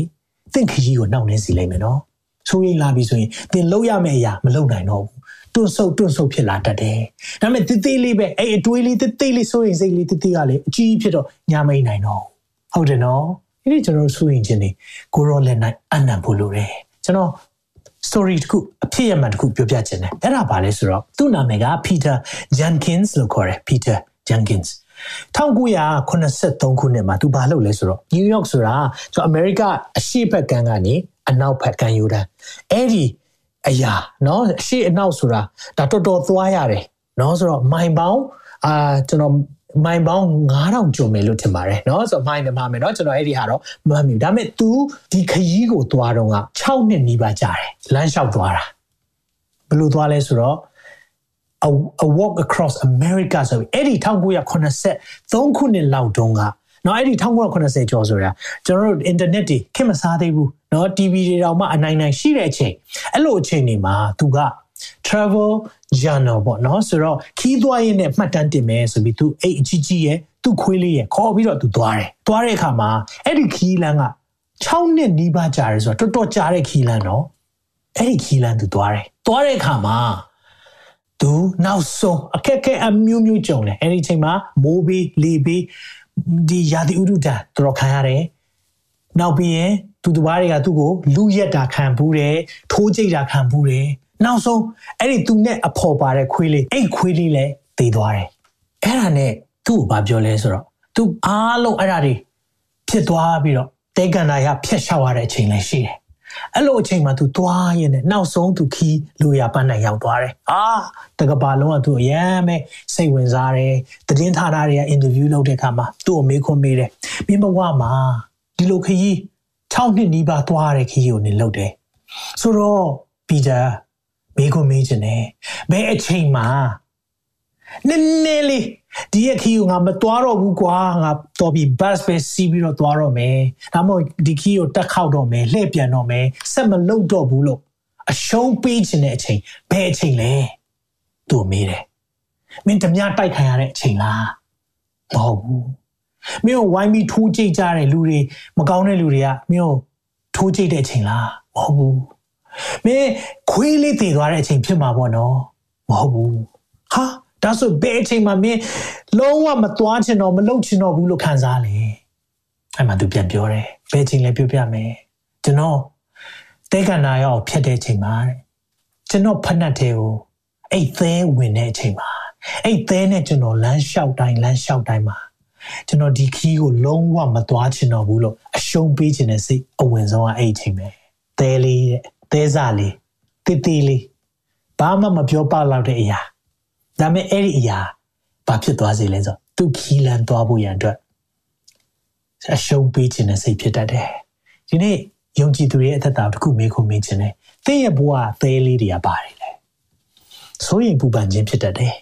သင်ခကြီးကိုနှောင့်နှင်းစီလိုက်မယ်နော်။စိုးရင်လာပြီဆိုရင်သင်လုံးရမယ့်အရာမလုံးနိုင်တော့ဘူး တွန့်ဆုတ်တွန့်ဆုတ်ဖြစ်လာတတ်တယ်။ဒါပေမဲ့တိတိလေးပဲအဲ့အတွေးလေးတိတိလေးဆိုရင်စိတ်လေးတိတိကလည်းအကြီးဖြစ်တော့ညာမိန်နိုင်တော့ဟုတ်တယ်နော်။ဒီကျွန်တော်ဆိုရင်ချင်းနေကိုရောလက်နိုင်အနံ့ဖို့လိုတယ်။ကျွန်တော် story တခုအဖြစ်ရမှန်တခုပြောပြချင်တယ်။အဲ့ဒါဘာလဲဆိုတော့သူ့နာမည်က Peter Jenkins လို့ခေါ်တယ် Peter Jenkins 1983ခုနှစ်မှာသူဘာလုပ်လဲဆိုတော့ New York ဆိုတာကျွန်တော်အမေရိကအရှေ့ဘက်ကမ်းကနေအနောက်ဘက်ကမ်းယူတန်းအဲ့ဒီ အရာเนาะအရှိအနောက်ဆိုတာဒါတော်တော်သွားရတယ်เนาะဆိုတော့မိုင်ပေါင်းအာကျွန်တော်မိုင်ပေါင်း9000ကျော်မယ်လို့ထင်ပါတယ်เนาะဆိုတော့မိုင်တမှာမယ်เนาะကျွန်တော်အဲ့ဒီဟာတော့မမှတ်မိဘူးဒါပေမဲ့ तू ဒီခရီးကိုသွားတော့က6နှစ်နီးပါးကြာတယ်လမ်းလျှောက်သွားတာဘယ်လိုသွားလဲဆိုတော့ a, a walk across america ဆိုပြီးအဲ့ဒီ1983ခုနှစ်လောက်တုန်းက နော်အဲ့ဒီ1980ကျော်ဆိုတာကျွန်တော်တို့ internet တွေခင်မစားသေးဘူးနော် TV တွေတောင်မှအနိုင်နိုင်ရှိတဲ့အချိန်အဲ့လိုအချိန်တွေမှာသူက travel journal ပေါ့နော်ဆိုတော့ခီးသွားရင်းနဲ့မှတ်တမ်းတင်မယ်ဆိုပြီးသူအိတ်အကြီးကြီးရဲ့သူ့ခွေးလေးရဲ့ခေါ်ပြီးတော့သူသွားတယ်သွားတဲ့အခါမှာအဲ့ဒီခီးလန်းက6နှစ်နီးပါးကြာတယ်ဆိုတော့တော်တော်ကြာတဲ့ခီးလန်းနော်အဲ့ဒီခီးလန်းသူသွားတယ်သွားတဲ့အခါမှာသူနောက်ဆုံးအခက်အခဲအမျိုးမျိုးကြုံတယ်အဲ့ဒီအချိန်မှာမိုးဘေးလေဘေး ဒီယာတိဥဒ္ဒတတော်ခံရတယ်နောက်ပြီးရင်သူတပားတွေကသူ့ကိုလူရက်တာခံဘူးတယ်ထိုးကြိတ်တာခံဘူးတယ်နောက်ဆုံးအဲ့ဒီသူနဲ့အဖော်ပါတဲ့ခွေးလေးအဲ့ခွေးလေးလည်းသေသွားတယ်အဲ့ဒါနဲ့သူ့ကိုဘာပြောလဲဆိုတော့သူအားလုံးအဲ့ဒါတွေဖြစ်သွားပြီးတော့တေကန်နာရဖျက်ရှောက်ရတဲ့အချိန်လည်းရှိတယ် အဲ့လိုအချိန်မှာသူသွားရင်းနဲ့နောက်ဆုံးသူခီးလိုရာပန်းနိုင်ရောက်သွားတယ်အာတကဘာလုံးကသူအရန်ပဲစိတ်ဝင်စားတယ်သတင်းဌာနတွေကအင်တာဗျူးလုပ်တဲ့အခါမှာသူ့အမေခွန်းမေးတယ်မင်းဘဝမှာဒီလိုခီး6နှစ်နီးပါးသွားရတဲ့ခီးကိုနေလုပ်တယ်ဆိုတော့ပီတာမေးခွန်းမေးခြင်းနဲ့ဘယ်အချိန်မှာ နည်းနည်းလေးဒီရခီကိုငါမသွားတော့ဘူးကွာငါတော်ပြီ bus ပဲစီးပြီးတော့သွားတော့မယ်ဒါမှမဟုတ်ဒီခီကိုတက်ခောက်တော့မယ်လှည့်ပြန်တော့မယ်ဆက်မလုပ်တော့ဘူးလို့အရှုံးပေးခြင်းတဲ့အချိန်ဘယ်အချိန်လဲသူ့မေးတယ်မင်းဓမြတိုက်ခံရတဲ့အချိန်လားမဟုတ်ဘူးမင်းကိုဝိုင်းပြီးထိုးကြိတ်ကြတဲ့လူတွေမကောင်းတဲ့လူတွေကမင်းကိုထိုးကြိတ်တဲ့အချိန်လားမဟုတ်ဘူးမင်းခွေးလေးတည်သွားတဲ့အချိန်ဖြစ်မှာပေါ့နော်မဟုတ်ဘူးဟာ ဒါဆိုဘယ်အချိန်မှမင်းလုံးဝမသွားချင်တော့မလုပ်ချင်တော့ဘူးလို့ခံစားလေအဲ့မှာသူပြန်ပြောတယ်ဘယ်အချိန်လဲပြောပြမယ်ကျွန်တော်တဲကနာရောဖြတ်တဲ့အချိန်မှာကျွန်တော်ဖက်နှက်တဲ့ကိုအဲ့သဲဝင်တဲ့အချိန်မှာအဲ့သဲနဲ့ကျွန်တော်လမ်းလျှောက်တိုင်းလမ်းလျှောက်တိုင်းမှာကျွန်တော်ဒီခီးကိုလုံးဝမသွားချင်တော့ဘူးလို့အရှုံးပေးခြင်းနဲ့စိတ်အဝင်ဆုံးကအဲ့အချိန်ပဲသဲလေးတဲ့သဲစားလေးတိတိလေးဘာမှမပြောပလောက်တဲ့အရာ ဒါပေမဲ့အဲ့ဒီအရာဘာဖြစ်သွားစေလဲဆိုသူခီးလန်းသွားဖို့ရန်အတွက်အရှုံးပေးခြင်းနဲ့စိတ်ဖြစ်တတ်တယ်ဒီနေ့ယုံကြည်သူရဲ့အသက်တာတစ်ခုမေးခွန်းမေးခြင်းနဲ့သင်ရဲ့ဘဝအသေးလေးတွေကပါတယ်လေဆိုရင်ပူပန်ခြင်းဖြစ်တတ်တယ်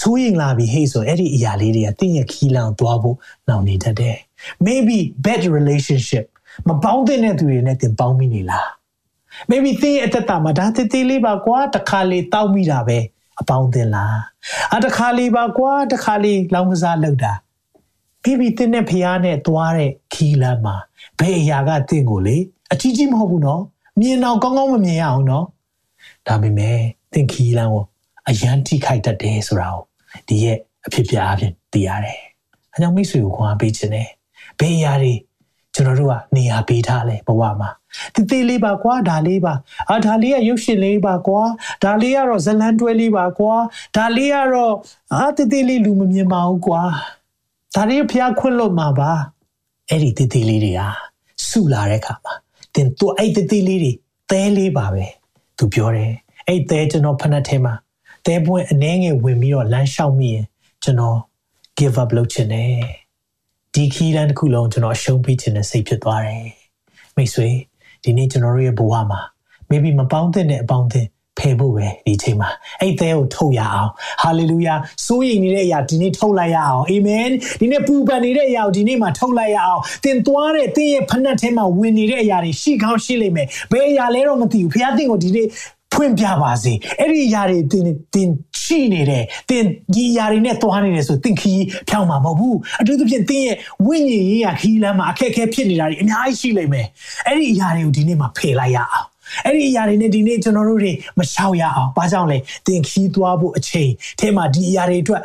ဆိုရင်လာပြီဟေ့ဆိုအဲ့ဒီအရာလေးတွေကသင်ရဲ့ခီးလန်းသွားဖို့နှောင့်နေတတ်တယ် maybe bad relationship မပေါင်းတဲ့သူတွေနဲ့သင်ပေါင်းမိနေလား maybe သင်ရဲ့အသက်တာမှာဒါတည်တည်လေးပါကွာတခါလေတောက်မိတာပဲ အပေါင်းသင်လားအတခါလေးပါကွာတခါလေးလောင်းကစားလောက်တာပြပြတင်းနဲ့ဖျားနဲ့သွားတဲ့ခီးလမ်းမှာဘယ်အရာကတင့်ကိုလေအကြီးကြီးမဟုတ်ဘူးနော်မြင်တော့ကောင်းကောင်းမမြင်ရအောင်နော်ဒါပေမဲ့တင့်ခီးလမ်းကိုအရန်ထိခိုက်တတ်တယ်ဆိုတာကိုဒီရဲ့အဖြစ်ပြအဖြစ်သိရတယ်အဲကြောင့်မိတ်ဆွေကိုခွန်အားပေးခြင်းနဲ့ဘယ်အရာတွေ ကျွန်တော်တို့ကနေရာပေးထားလဲဘဝမှာတည်တည်လေးပါကွာဒါလေးပါအာဒါလေးကရုပ်ရှင်လေးပါကွာဒါလေးကတော့ဇလန်းတွဲလေးပါကွာဒါလေးကတော့အာတည်တည်လေးလူမမြင်ပါဘူးကွာဒါလေးဖျားခွင့်လို့မှာပါအဲ့ဒီတည်တည်လေးတွေကစုလာတဲ့အခါမှာတင်သူအဲ့တည်တည်လေးတွေသဲလေးပါပဲသူပြောတယ်အဲ့သဲကျွန်တော်ဖက်ထဲမှာသဲပွင့်အနှဲငယ်ဝင်ပြီးတော့လမ်းလျှောက်မိရင်ကျွန်တော် give up လုပ်ချင်တယ် ဒီခီးတန်းတစ်ခုလုံးကျွန်တော်အရှုံးပေးခြင်းနဲ့စိတ်ဖြစ်သွားတယ်မိတ်ဆွေဒီနေ့ကျွန်တော်တို့ရဲ့ဘဝမှာ maybe မပေါင်းတဲ့အပေါင်းအသင်းဖယ်ဖို့ပဲဒီချိန်မှာအဲ့သဲကိုထုတ်ရအောင်ဟာလေလုယာစိုးရိမ်နေတဲ့အရာဒီနေ့ထုတ်လိုက်ရအောင်အာမင်ဒီနေ့ပူပန်နေတဲ့အရာကိုဒီနေ့မှာထုတ်လိုက်ရအောင်သင်သွားတဲ့သင်ရဲ့ဖက်နှက်ထဲမှာဝင်နေတဲ့အရာတွေရှိကောင်းရှိလိမ့်မယ်ဘယ်အရာလဲတော့မသိဘူးဖခင်သင်ကိုဒီနေ့ ဖွင့်ပြပါစေအဲ့ဒီအရာတွေတင်တင်ရှိနေတယ်တင်ဒီအရာတွေနဲ့သွားနေတယ်ဆိုတင်ခီးဖြောင်းမှာမဟုတ်ဘူးအထူးသဖြင့်တင်ရဲ့ဝိညာဉ်ရေးရာခီးလမ်းမှာအခက်အခဲဖြစ်နေတာတွေအများကြီးရှိလိမ့်မယ်အဲ့ဒီအရာတွေကိုဒီနေ့မှာဖယ်လိုက်ရအောင်အဲ့ဒီအရာတွေနဲ့ဒီနေ့ကျွန်တော်တို့တွေမရှောက်ရအောင်ဘာကြောင့်လဲတင်ခီးသွားဖို့အချိန်အဲမှာဒီအရာတွေအတွက်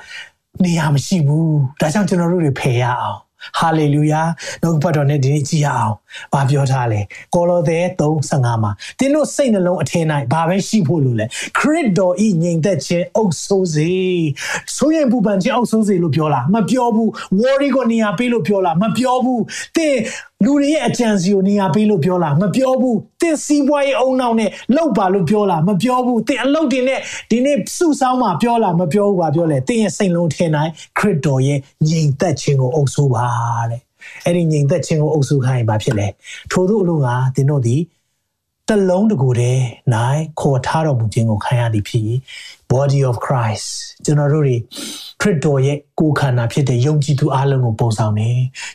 နေရာမရှိဘူးဒါကြောင့်ကျွန်တော်တို့တွေဖယ်ရအောင် ဟာလေလုယာနှုတ်ဘတ်တော်နဲ့ဒီနေ့ကြည့်ရအောင်။ဘာပြောထားလဲ။ကောလောသဲ3:15မှာတင်းတို့စိတ်နှလုံးအထင်း၌ဘာပဲရှိဖို့လို့လဲ။ခရစ်တော်ဤငြိမ်သက်ခြင်းအုပ်ဆိုးစေ။ဆိုရင်ပူပန်ခြင်းအုပ်ဆိုးစေလို့ပြောလား။မပြောဘူး။ worry ကိုနေရာပေးလို့ပြောလား။မပြောဘူး။တင်း လူတွေရဲ့အကြံစီကိုနေရာပေးလို့ပြောလားမပြောဘူးတင်စီးပွားရေးအုံနောက်နဲ့လောက်ပါလို့ပြောလားမပြောဘူးတင်အလုပ်တင်နဲ့ဒီနေ့စုဆောင်းမှာပြောလားမပြောဘူးပါပြောလေတင်ရဲ့စိတ်လုံးထင်တိုင်းခရစ်တော်ရဲ့ငြိမ်သက်ခြင်းကိုအုပ်ဆိုးပါတဲ့အဲ့ဒီငြိမ်သက်ခြင်းကိုအုပ်ဆိုးခိုင်းရင်ဘာဖြစ်လဲထို့သောအလို့ကတင်တို့ဒီ တလုံးတကူတည်းနိုင်ခေါ်ထားတော်မူခြင်းကိုခံရသည်ဖြစ် body of Christ ကျွန်တော်တို့တွေခရစ်တော်ရဲ့ကိုယ်ခန္ဓာဖြစ်တဲ့ယုံကြည်သူအလုံးကိုပုံဆောင်နေ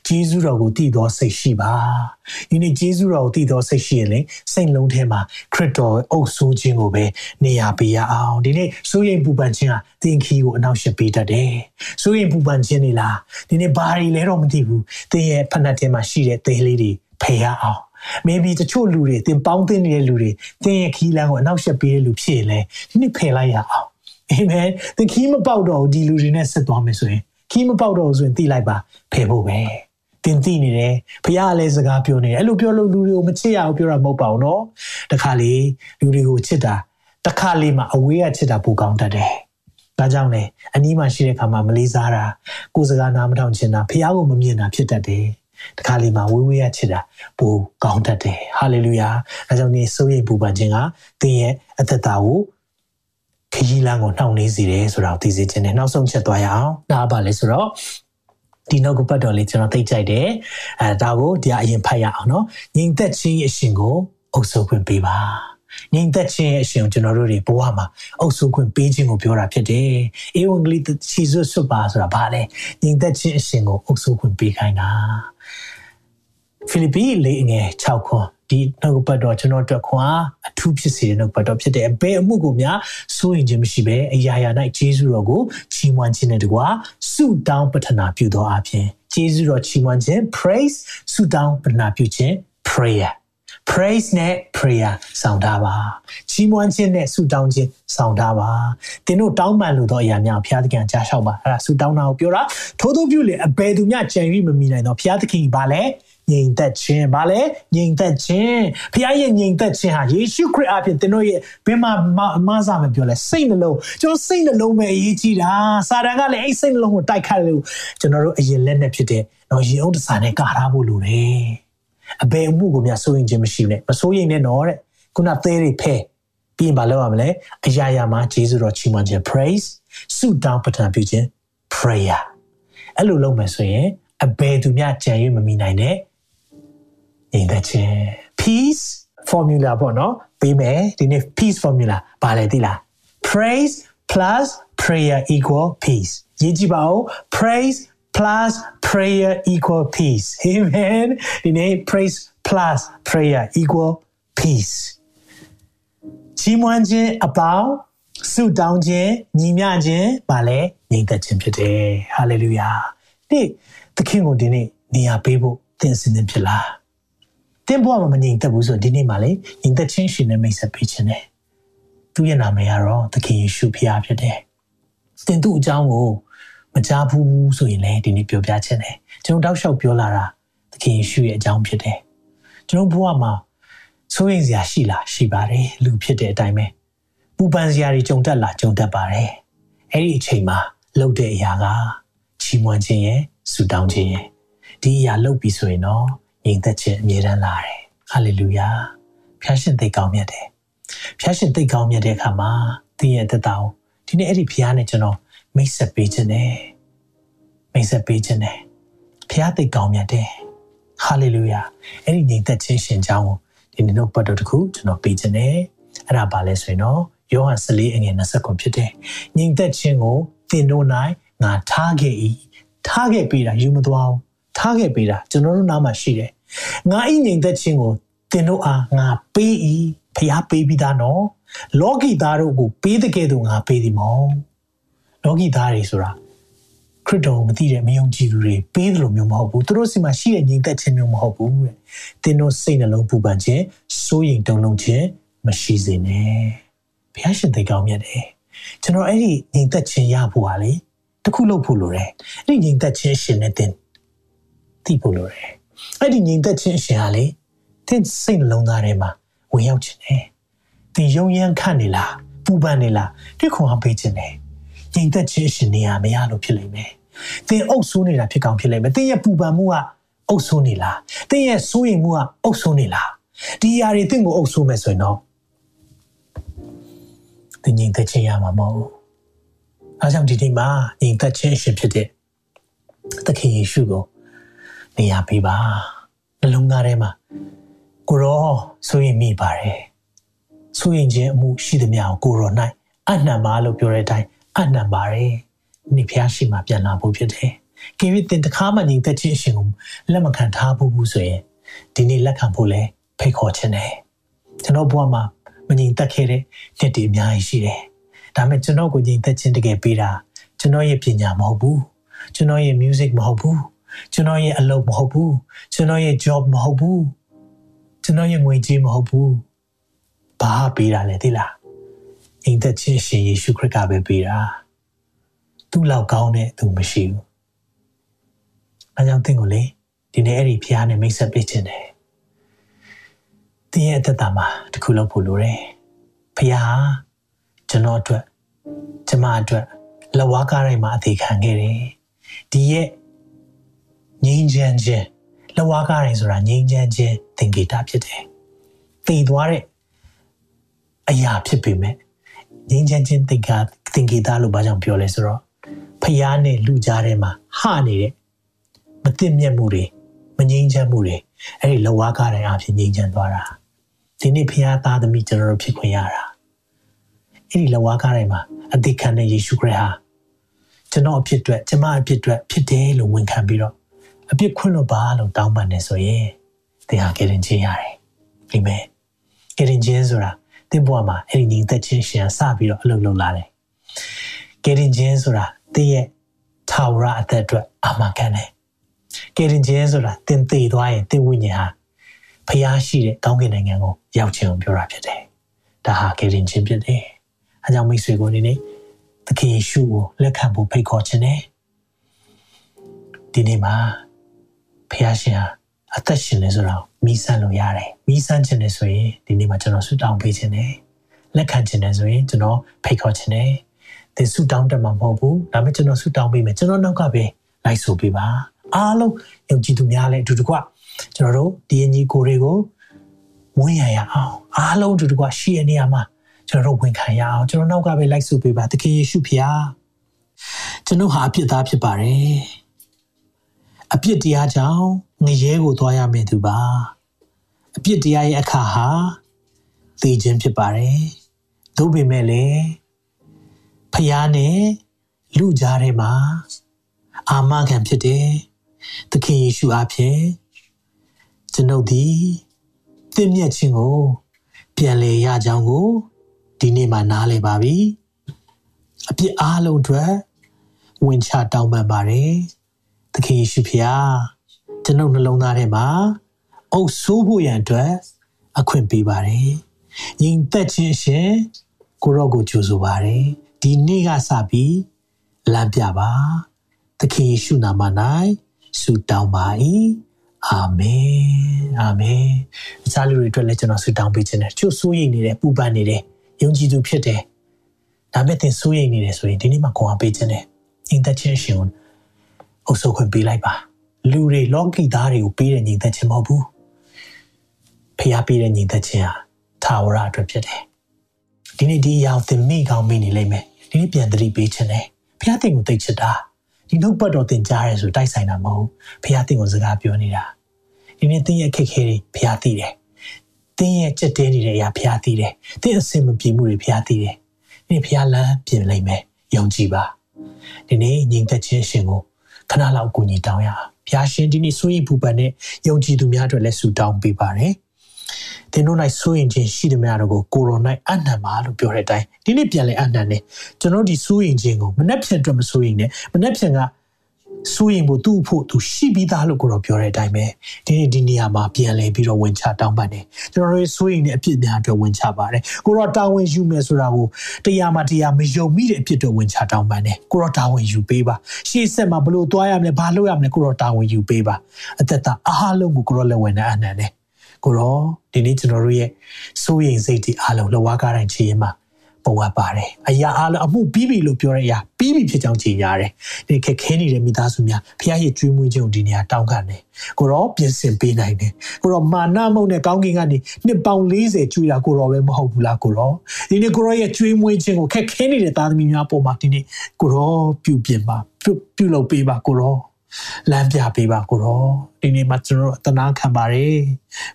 ဂျေဇုတော်ကိုတည်တော်စိတ်ရှိပါဒီနေ့ဂျေဇုတော်ကိုတည်တော်စိတ်ရှိရင်လေစိတ်လုံးထဲမှာခရစ်တော်အုပ်ဆိုးခြင်းကိုပဲနေရာပေးရအောင်ဒီနေ့စိုးရိမ်ပူပန်ခြင်းဟာသင်ခီးကိုအနောက်ရှက်ပေးတတ်တယ်စိုးရိမ်ပူပန်ခြင်းနေလားဒီနေ့ဘာတွေလဲတော့မသိဘူးသင်ရဲ့ဖက်နှက်ထဲမှာရှိတဲ့သေးလေးတွေဖယ်ရအောင် maybe တချို့လူတွေတင်ပေါင်းတင်နေတဲ့လူတွေတင်ရဲ့ခီးလန်းကိုအနောက်ရှက်ပေးတဲ့လူဖြစ်ရင်လေဒီနေ့ဖယ်လိုက်ရအောင်အာမင်သင်ခီးမပေါက်တော့ဒီလူတွေနဲ့ဆက်သွားမယ်ဆိုရင်ခီးမပေါက်တော့ဆိုရင်သိလိုက်ပါဖယ်ဖို့ပဲတင်သိနေတယ်ဖះလည်းစကားပြောနေတယ်အဲ့လိုပြောလို့လူတွေကိုမချစ်ရအောင်ပြောတာမဟုတ်ပါဘူးเนาะတခါလေလူတွေကိုချစ်တာတခါလေးမှအဝေးကချစ်တာပိုကောင်းတတ်တယ်ဒါကြောင့်လေအနီးမှာရှိတဲ့ခါမှာမလေးစားတာကိုယ်စကားနားမထောင်ချင်တာဖះကိုမမြင်တာဖြစ်တတ်တယ် တခါလေမှာဝေးဝေးရချစ်တာပိုကောင်းတတ်တယ်ဟာလေလုယာအဲကြောင့်ဒီစိုးရိမ်ပူပန်ခြင်းကသင်ရဲ့အသက်တာကိုခရီးလမ်းကိုနှောင့်နှေးစေတယ်ဆိုတာကိုသိစေခြင်းနဲ့နောက်ဆုံးချက်သွားရအောင်ဒါကပါလေဆိုတော့ဒီနောက်ကပတ်တော်လေးကျွန်တော်သိကြိုက်တယ်အဲဒါကိုဒီအရင်ဖတ်ရအောင်နော်ညီသက်ချင်းအရှင်ကိုအုပ်စိုးခွင့်ပေးပါငြိမ်သက်ခြင်းရဲ့အရှင်ကိုကျွန်တော်တို့တွေဘဝမှာအုပ်စိုးခွင့်ပေးခြင်းကိုပြောတာဖြစ်တယ်။ဧဝံဂေလိခြေစွတ်စွတ်ပါဆိုတာဘာလဲ။ငြိမ်သက်ခြင်းအရှင်ကိုအုပ်စိုးခွင့်ပေးခိုင်းတာ။ ဖိလိပ္ပိလေးငယ်6ခွန်ဒီနှုတ်ပတ်တော်ကျွန်တော်တို့ခွန်အားအထူးဖြစ်စေတဲ့နှုတ်ပတ်တော်ဖြစ်တယ်။ဘယ်အမှုကိုများစိုးရင်ခြင်းမရှိဘဲအရာရာ၌ဂျေဇုတော်ကိုချီးမွမ်းခြင်းနဲ့တကွာဆုတောင်းပတနာပြုသောအပြင်ဂျေဇုတော်ချီးမွမ်းခြင်း praise ဆုတောင်းပတနာပြုခြင်း prayer praise နဲ့ prayer ဆောင်ထားပါချီးမွမ်းခြင်းနဲ့ဆုတောင်းခြင်းဆောင်ထားပါသင်တို့တောင်းပန်လို့တော့အရာများဘုရားသခင်ကြားလျှောက်ပါအဲ့ဒါဆုတောင်းတာကိုပြောတာထိုးထိုးပြုလေအဘယ်သူမျှကြံ၍မမိနိုင်တော့ဘုရားသခင်ဘာလဲ ငြိမ်သက်ခြင်းဗာလဲငြိမ်သက်ခြင်းဖခင်ရဲ့ငြိမ်သက်ခြင်းဟာယေရှုခရစ်အပြင်သင်တို့ရဲ့ဘယ်မှာမဆာမပြောလဲစိတ်နှလုံးကျွန်တော်စိတ်နှလုံးပဲအရေးကြီးတာစာတန်ကလည်းအဲ့စိတ်နှလုံးကိုတိုက်ခတ်လို့ကျွန်တော်တို့အရင်လက်နဲ့ဖြစ်တဲ့တော့ရင်ဥဒ္ဒစာနဲ့ကာထားဖို့လိုတယ်အဘယ်အမှုကိုများစိုးရင်ခြင်းမရှိနဲ့မစိုးရင်နဲ့တော့တဲ့ခုနသေးတွေဖဲပြီးရင်မလုပ်ရမလဲအရာရာမှာဂျေဇုတော်ချီးမွမ်းခြင်း praise ဆုတောင်းပတန်ပြုခြင်း prayer အဲ့လိုလုပ်မယ်ဆိုရင်အဘယ်သူမျှကြံ၍မမိနိုင်တဲ့ ညီသက်ခြင်း peace formula ပေါ့နော်ပြီးမယ်ဒီနေ့ peace formula ဘာလဲသိလား praise plus prayer equal peace ရေးကြည့်ပါဦး praise plus prayer equal peace amen ဒီနေ့ praise plus prayer equal peace ချီးမွမ်းခြင်းအပေါင်းဆုတောင်းခြင်းညီမျှခြင်းပါလဲညီသက်ခြင်းဖြစ်တယ် hallelujah ဒီသခင်ကိုဒီနေ့နေရာပေးဖို့သင်စင်သင်ဖြစ်လား တင်းဘဝမှာမငြိမ်သက်ဘူးဆိုဒီနေ့မှလေငြိမ်သက်ခြင်းရှင်နဲ့မိတ်ဆက်ပေးခြင်းတယ်သူ့ရဲ့နာမည်ကတော့သခင်ယေရှုဖခင်ဖြစ်တယ်တင်သူ့အကြောင်းကိုမကြားဘူးဆိုရင်လည်းဒီနေ့ပြောပြခြင်းတယ်ကျွန်တော်တောက်လျှောက်ပြောလာတာသခင်ယေရှုရဲ့အကြောင်းဖြစ်တယ်ကျွန်တော်ဘဝမှာဆိုရင်စရာရှိလားရှိပါတယ်လူဖြစ်တဲ့အတိုင်းပဲပူပန်စရာတွေကြုံတတ်လားကြုံတတ်ပါတယ်အဲ့ဒီအချိန်မှာလှုပ်တဲ့အရာကချီးမွမ်းခြင်းရဲ့ဆုတောင်းခြင်းရဲ့ဒီအရာလှုပ်ပြီဆိုရင်တော့ ငြိမ်သက်ခြင်းအမြဲတမ်းလာတယ်ဟာလေလုယာဖျားရှင်သိကောင်းမြတ်တယ်ဖျားရှင်သိကောင်းမြတ်တဲ့အခါမှာသင်ရဲ့သက်တာကိုဒီနေ့အဲ့ဒီဖျားနဲ့ကျွန်တော်မိတ်ဆက်ပေးခြင်းနဲ့မိတ်ဆက်ပေးခြင်းနဲ့ဖျားသိကောင်းမြတ်တယ်ဟာလေလုယာအဲ့ဒီငြိမ်သက်ခြင်းရှင်ကြောင်းကိုဒီနေ့တော့ပတ်တော်တစ်ခုကျွန်တော်ပေးခြင်းနဲ့အဲ့ဒါပါလဲဆိုရင်တော့ယောဟန်14အငယ်20ခုဖြစ်တယ်ငြိမ်သက်ခြင်းကိုသင်တို့၌ငါထားခဲ့၏ထားခဲ့ပေးတာယူမသွားဘူး ထားခဲ့ပေးတာကျွန်တော်တို့နားမှာရှိတယ်ငါဤငြိမ်သက်ခြင်းကိုသင်တို့အားငါပေး၏ဖျားပေးပြီးသားနော်လောကီသားတို့ကိုပေးတဲ့ကဲ့သို့ငါပေးသည်မောင်လောကီသားတွေဆိုတာခရစ်တော်ကိုမသိတဲ့မယုံကြည်သူတွေပေးတယ်လို့မျိုးမဟုတ်ဘူးသူတို့စီမှာရှိတဲ့ညီသက်ခြင်းမျိုးမဟုတ်ဘူးတဲ့သင်တို့စိတ်နှလုံးပူပန်ခြင်းစိုးရိမ်တုန်လှုပ်ခြင်းမရှိစေနဲ့ဘုရားရှင်သိကောင်းမြတ်တယ်ကျွန်တော်အဲ့ဒီညီသက်ခြင်းရဖို့ပါလေတခုလုပ်ဖို့လိုတယ်အဲ့ဒီညီသက်ခြင်းရှင်နဲ့တင် သိဖို့လိုတယ်အဲ့ဒီညီသက်ခြင်းရှင်ဟာလေသင်စိတ်နှလုံးသားထဲမှာဝင်ရောက်ခြင်းနဲ့သင်ယုံရမ်းခန့်နေလားပူပန်နေလားဒီခွန်အားပေးခြင်းနဲ့ငြိမ်သက်ခြင်းရှင်နေရမရလို့ဖြစ်လိမ့်မယ်။သင်အုပ်ဆိုးနေတာဖြစ်ကောင်းဖြစ်လိမ့်မယ်။သင်ရဲ့ပူပန်မှုကအုပ်ဆိုးနေလား။သင်ရဲ့စိုးရိမ်မှုကအုပ်ဆိုးနေလား။ဒီຢာတွေသင်ကိုအုပ်ဆိုးမယ်ဆိုရင်တော့သင်ငြိမ်သက်ခြင်းရမှာမဟုတ်ဘူး။အဲကြောင့်ဒီနေ့မှာငြိမ်သက်ခြင်းရှင်ဖြစ်တဲ့သခင်ယေရှုကို နေရာပေးပါ။နှလုံးသားထဲမှာကိုရောစိုးရိမ်မိပါတယ်။စိုးရိမ်ခြင်းအမှုရှိသမျှကိုကိုရော၌အနှံပါလို့ပြောတဲ့အတိုင်းအနံပါတယ်။နိဖျားရှိမှပြန်လာဖို့ဖြစ်တယ်။ကိဝိတင်တခါမှညီသက်ချင်းအရှင်ကိုလက်မခံထားဘူးဘူးဆိုရင်ဒီနေ့လက်ခံဖို့လဲဖိတ်ခေါ်ခြင်းတယ်။ကျွန်တော်ဘဝမှာမညီသက်ခဲ့တဲ့နှစ်တွေအများကြီးရှိတယ်။ဒါပေမဲ့ကျွန်တော်ကိုညီသက်ခြင်းတကယ်ပေးတာကျွန်တော်ရဲ့ပညာမဟုတ်ဘူး။ကျွန်တော်ရဲ့ music မဟုတ်ဘူး။ ကျွန်တော်ရဲ့အလုပ်မဟုတ်ဘူး။ကျွန်တော်ရဲ့ job မဟုတ်ဘူး။ကျွန်တော်ရဲ့ငွေကြေးမဟုတ်ဘူး။ဘာပေးတာလဲသိလား။အိမ်သက်ချင်းရှင်ယေရှုခရစ်ကပဲပေးတာသူ့လောက်ကောင်းတဲ့သူမရှိဘူးအဲကြောင့်သင်ကိုလေဒီနေ့အဲ့ဒီဖရားနဲ့မိတ်ဆက်ပေးခြင်းတယ်သင်ရဲ့အသက်တာမှာတခုလောက်ဖို့လိုတယ်ဖရားကျွန်တော်အတွက်ကျမအတွက်လဝါကားတိုင်းမှာအသေးခံခဲ့တယ်ဒီရဲ့ ငြိမ်းချမ်းခြင်းလက်ဝါးကားတယ်ဆိုတာငြိမ်းချမ်းခြင်းသင်္ကေတဖြစ်တယ်။သိသွားတဲ့အရာဖြစ်ပေမဲ့ငြိမ်းချမ်းခြင်းသင်္ကာသင်္ကေတလို့ဘာကြောင့်ပြောလဲဆိုတော့ဖျားနဲ့လူကြားထဲမှာဟနေတဲ့မသိမြတ်မှုတွေမငြိမ်းချမ်းမှုတွေအဲ့ဒီလက်ဝါးကားတဲ့အဖြစ်ငြိမ်းချမ်းသွားတာဒီနေ့ဖျားသားသမီးကျွန်တော်တို့ဖြစ်ခွင့်ရတာအဲ့ဒီလက်ဝါးကားတိုင်းမှာအသေးခံတဲ့ယေရှုခရစ်ဟာကျွန်တော်အဖြစ်အတွက်ကျမအဖြစ်အတွက်ဖြစ်တယ်လို့ဝန်ခံပြီးတော့ အပြစ်ခွင့်လို့ပါလို့တောင်းပန်နေဆိုရင်သင်ဟာကယ်တင်ခြင်းရတယ်အာမင်ကယ်တင်ခြင်းဆိုတာသင်ဘဝမှာအဲ့ဒီညီသက်ချင်းရှင်စပြီးတော့အလုပ်လုပ်လာတယ်ကယ်တင်ခြင်းဆိုတာသင်ရဲ့ထာဝရအသက်အတွက်အာမခံတယ်ကယ်တင်ခြင်းဆိုတာသင်သေသွားရင်သင်ဝိညာဉ်ဟာဖျားရှိတဲ့ကောင်းကင်နိုင်ငံကိုရောက်ခြင်းကိုပြောတာဖြစ်တယ်ဒါဟာကယ်တင်ခြင်းဖြစ်တယ်အဲကြောင့်မိတ်ဆွေကိုဒီနေ့သခင်ယေရှုကိုလက်ခံဖို့ဖိတ်ခေါ်ခြင်းနဲ့ဒီနေ့မှာ ဖះရှင်ဟာအသက်ရှင်နေဆိုတော့မိဆန်းလို့ရတယ်မိဆန်းခြင်းနေဆိုရင်ဒီနေ့မှာကျွန်တော်ဆုတောင်းပေးခြင်းနဲ့လက်ခံခြင်းနဲ့ဆိုရင်ကျွန်တော်ဖိတ်ခေါ်ခြင်းနဲ့သင်ဆုတောင်းတတ်မှာမဟုတ်ဘူးဒါပေမဲ့ကျွန်တော်ဆုတောင်းပေးမယ်ကျွန်တော်နောက်ကပဲလိုက်ဆိုပေးပါအားလုံးယုံကြည်သူများလည်းအတူတကွကျွန်တော်တို့ဒီအညီကိုတွေကိုဝန်းရရအောင်အားလုံးအတူတကွရှိရနေရမှာကျွန်တော်တို့ဝန်ခံရအောင်ကျွန်တော်နောက်ကပဲလိုက်ဆိုပေးပါသခင်ယေရှုဖျားကျွန်တော်ဟာအပြစ်သားဖြစ်ပါတယ် အပြစ်တရားကြောင့်ငရဲကိုသွားရမယ်သူပါအပြစ်တရားရဲ့အခါဟာသိခြင်းဖြစ်ပါတယ်သို့ပေမဲ့လည်းဖျားနဲ့လူကြားထဲမှာအာမခံဖြစ်တယ်သခင်ယေရှုအားဖြင့်ကျွန်ုပ်ဒီသင်မြတ်ခြင်းကို ပြန်လည်ရကြောင်းကိုဒီနေ့မှနားလည်ပါပြီအပြစ်အားလုံးအတွက်ဝင်ချတောင်းပန်ပါတယ် သခင်ယေရှုဖျားကျွန်ုပ်နှလုံးသားထဲမှာအုပ်ဆိုးဖို့ရန်အတွက်အခွင့်ပေးပါတယ်ညီသက်ခြင်းရှင်ကိုရော့ကိုကြိုဆိုပါတယ်ဒီနေ့ကစပြီးလမ်းပြပါသခင်ယေရှုနာမ၌ဆုတောင်းပါ၏အာမင်အာမင်အခြားလူတွေအတွက်လည်းကျွန်တော်ဆုတောင်းပေးခြင်းနဲ့ချို့စိုးရိမ်နေတယ်ပူပန်နေတယ်ယုံကြည်သူဖြစ်တယ်ဒါပေမဲ့သင်စိုးရိမ်နေတယ်ဆိုရင်ဒီနေ့မှခွန်အားပေးခြင်းနဲ့ညီသက်ခြင်းရှင်ကို အုပ်စိုးခွင့်ပေးလိုက်ပါလူတွေလောကီသားတွေကိုပေးတဲ့ညီသက်ခြင်းမဟုတ်ဘူးဖျားပေးတဲ့ညီသက်ခြင်းဟာထာဝရအတွက်ဖြစ်တယ်ဒီနေ့ဒီအရာကိုသင်မိကောင်းမိနေလိမ့်မယ်ဒီနေ့ပြန်သတိပေးခြင်းနဲ့ဖျားတင်ကိုသိချစ်တာဒီနှုတ်ပတ်တော်သင်ကြားရဲဆိုတိုက်ဆိုင်တာမဟုတ်ဖျားတင်ကိုစကားပြောနေတာဒီနေ့သင်ရဲ့ခက်ခဲတွေဖျားသိတယ်သင်ရဲ့ကြက်တဲနေတဲ့အရာဖျားသိတယ်သင်အစင်မပြေမှုတွေဖျားသိတယ်ဒီနေ့ဖျားလန်းပြင်လိမ့်မယ်ယုံကြည်ပါဒီနေ့ညီသက်ခြင်းရှင်ကို ခဏလောက်အကူအညီတောင်းရအောင်ဘုရားရှင်ဒီနေ့ဆိုရင်ပူပန်နဲ့ယုံကြည်သူများအတွက်လည်းဆုတောင်းပေးပါတယ်။သင်တို့၌ဆိုရင်ခြင်းရှိသည်များတို့ကိုကိုရို၌အနံပါလို့ပြောတဲ့အတိုင်းဒီနေ့ပြန်လဲအနံနေကျွန်တော်ဒီဆိုရင်ခြင်းကိုမနှက်ဖြန်အတွက်မဆိုရင်နဲ့မနှက်ဖြန်က စိုးရင်ဖို့သူ့ဖို့သူရှိပြီးသားလို့ကိုတော့ပြောတဲ့အတိုင်းပဲဒီနေ့ဒီနေရာမှာပြန်လဲပြီးတော့ဝင်ချတောင်းပန်တယ်ကျွန်တော်တို့စိုးရင်တဲ့အဖြစ်များအတွက်ဝင်ချပါတယ်ကိုတော့တာဝန်ယူမယ်ဆိုတာကိုတရားမှတရားမယုံမိတဲ့အဖြစ်အတွက်ဝင်ချတောင်းပန်တယ်ကိုတော့တာဝန်ယူပေးပါရှေ့ဆက်မှာဘလို့သွားရမလဲဘာလုပ်ရမလဲကိုတော့တာဝန်ယူပေးပါအသက်တာအားလုံးကိုကိုတော့လက်ဝင်တဲ့အနန္တနဲ့ကိုတော့ဒီနေ့ကျွန်တော်တို့ရဲ့စိုးရင်စိတ်တွေအားလုံးလဝါကားတိုင်းချီရင်မှာ ပုံအပ်ပါတယ်အရာအားလုံးအမှုပြီးပြီလို့ပြောတဲ့အရာပြီးပြီဖြစ်ကြောင်းကြေညာတယ်ဒီခက်ခဲနေတဲ့မိသားစုများဖခင်ရဲ့ကျွေးမွေးခြင်းကိုဒီနေရာတောင်းခံတယ်ကိုရောပြင်ဆင်ပေးနိုင်တယ်ကိုရောမာနမုံနဲ့ကောင်းကင်ကနေနှစ်ပေါင်40ကျွေးတာကိုရောပဲမဟုတ်ဘူးလားကိုရောဒီနေ့ကိုရောရဲ့ကျွေးမွေးခြင်းကိုခက်ခဲနေတဲ့သားသမီးများပေါ်မှာဒီနေ့ကိုရောပြုပြင်ပါပြုပြုလုပ်ပေးပါကိုရော လမ်းပြပေးပါကိုရောဒီနေ့မှကျွန်တော်အတနာခံပါတယ်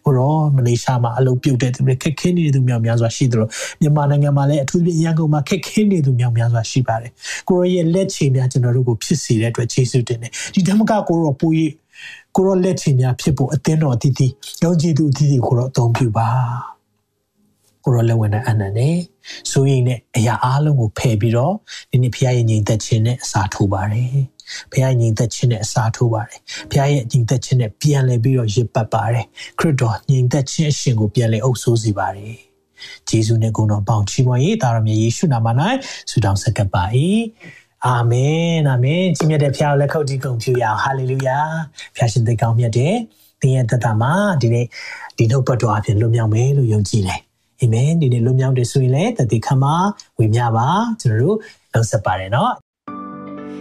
ကိုရောမလေးရှားမှာအလုပ်ပြုတ်တဲ့သူတွေခက်ခဲနေတဲ့သူများများစွာရှိသလိုမြန်မာနိုင်ငံမှာလည်းအထူးသဖြင့်ရန်ကုန်မှာခက်ခဲနေသူများများစွာရှိပါတယ်ကိုရောရဲ့လက်ချေများကျွန်တော်တို့ကိုဖြစ်စေတဲ့အတွက်ကျေးဇူးတင်တယ်ဒီဓမ္မကကိုရောပိုးရေးကိုရောလက်ချေများဖြစ်ဖို့အသင်းတော်အသီးသီးယုံကြည်သူအသီးသီးကိုရောအသုံးပြုပါကိုရောလက်ဝင်တဲ့အနန္နဲ့ဆိုရင်နဲ့အရာအားလုံးကိုဖယ်ပြီးတော့ဒီနေ့ဖခင်ရဲ့ညီသက်ခြင်းနဲ့အစာထိုးပါတယ် ဘုရားညီသက်ခြင်းနဲ့အစာထိုးပါတယ်ဘုရားရဲ့ညီသက်ခြင်းနဲ့ပြန်လည်ပြီးတော့ရစ်ပတ်ပါတယ်ခရစ်တော်ညီသက်ခြင်းအရှင်ကိုပြန်လည်အုပ်ဆိုးစေပါတယ်ဂျေဇုနဲ့ကိုယ်တော်ပေါင်ချီးမွမ်းရေးဒါရမြေယေရှုနာမ၌ဆုတောင်းဆက်ကပ်ပါ၏အာမင်အာမင်ကြီးမြတ်တဲ့ဘုရားလက်ခုပ်တီးကုန်ပြုရအောင်ဟာလေလုယာဘုရားရှင်သိကောင်းမြတ်တဲ့သင်ရဲ့တသက်မှာဒီနေ့ဒီနှုတ်ပတ်တော်အပြင်လွတ်မြောက်မယ်လို့ယုံကြည်တယ်အာမင်ဒီနေ့လွတ်မြောက်တယ်ဆိုရင်လည်းတသက်ခါမှာဝေမျှပါကျွန်တော်တို့လောက်ဆက်ပါတယ်နော်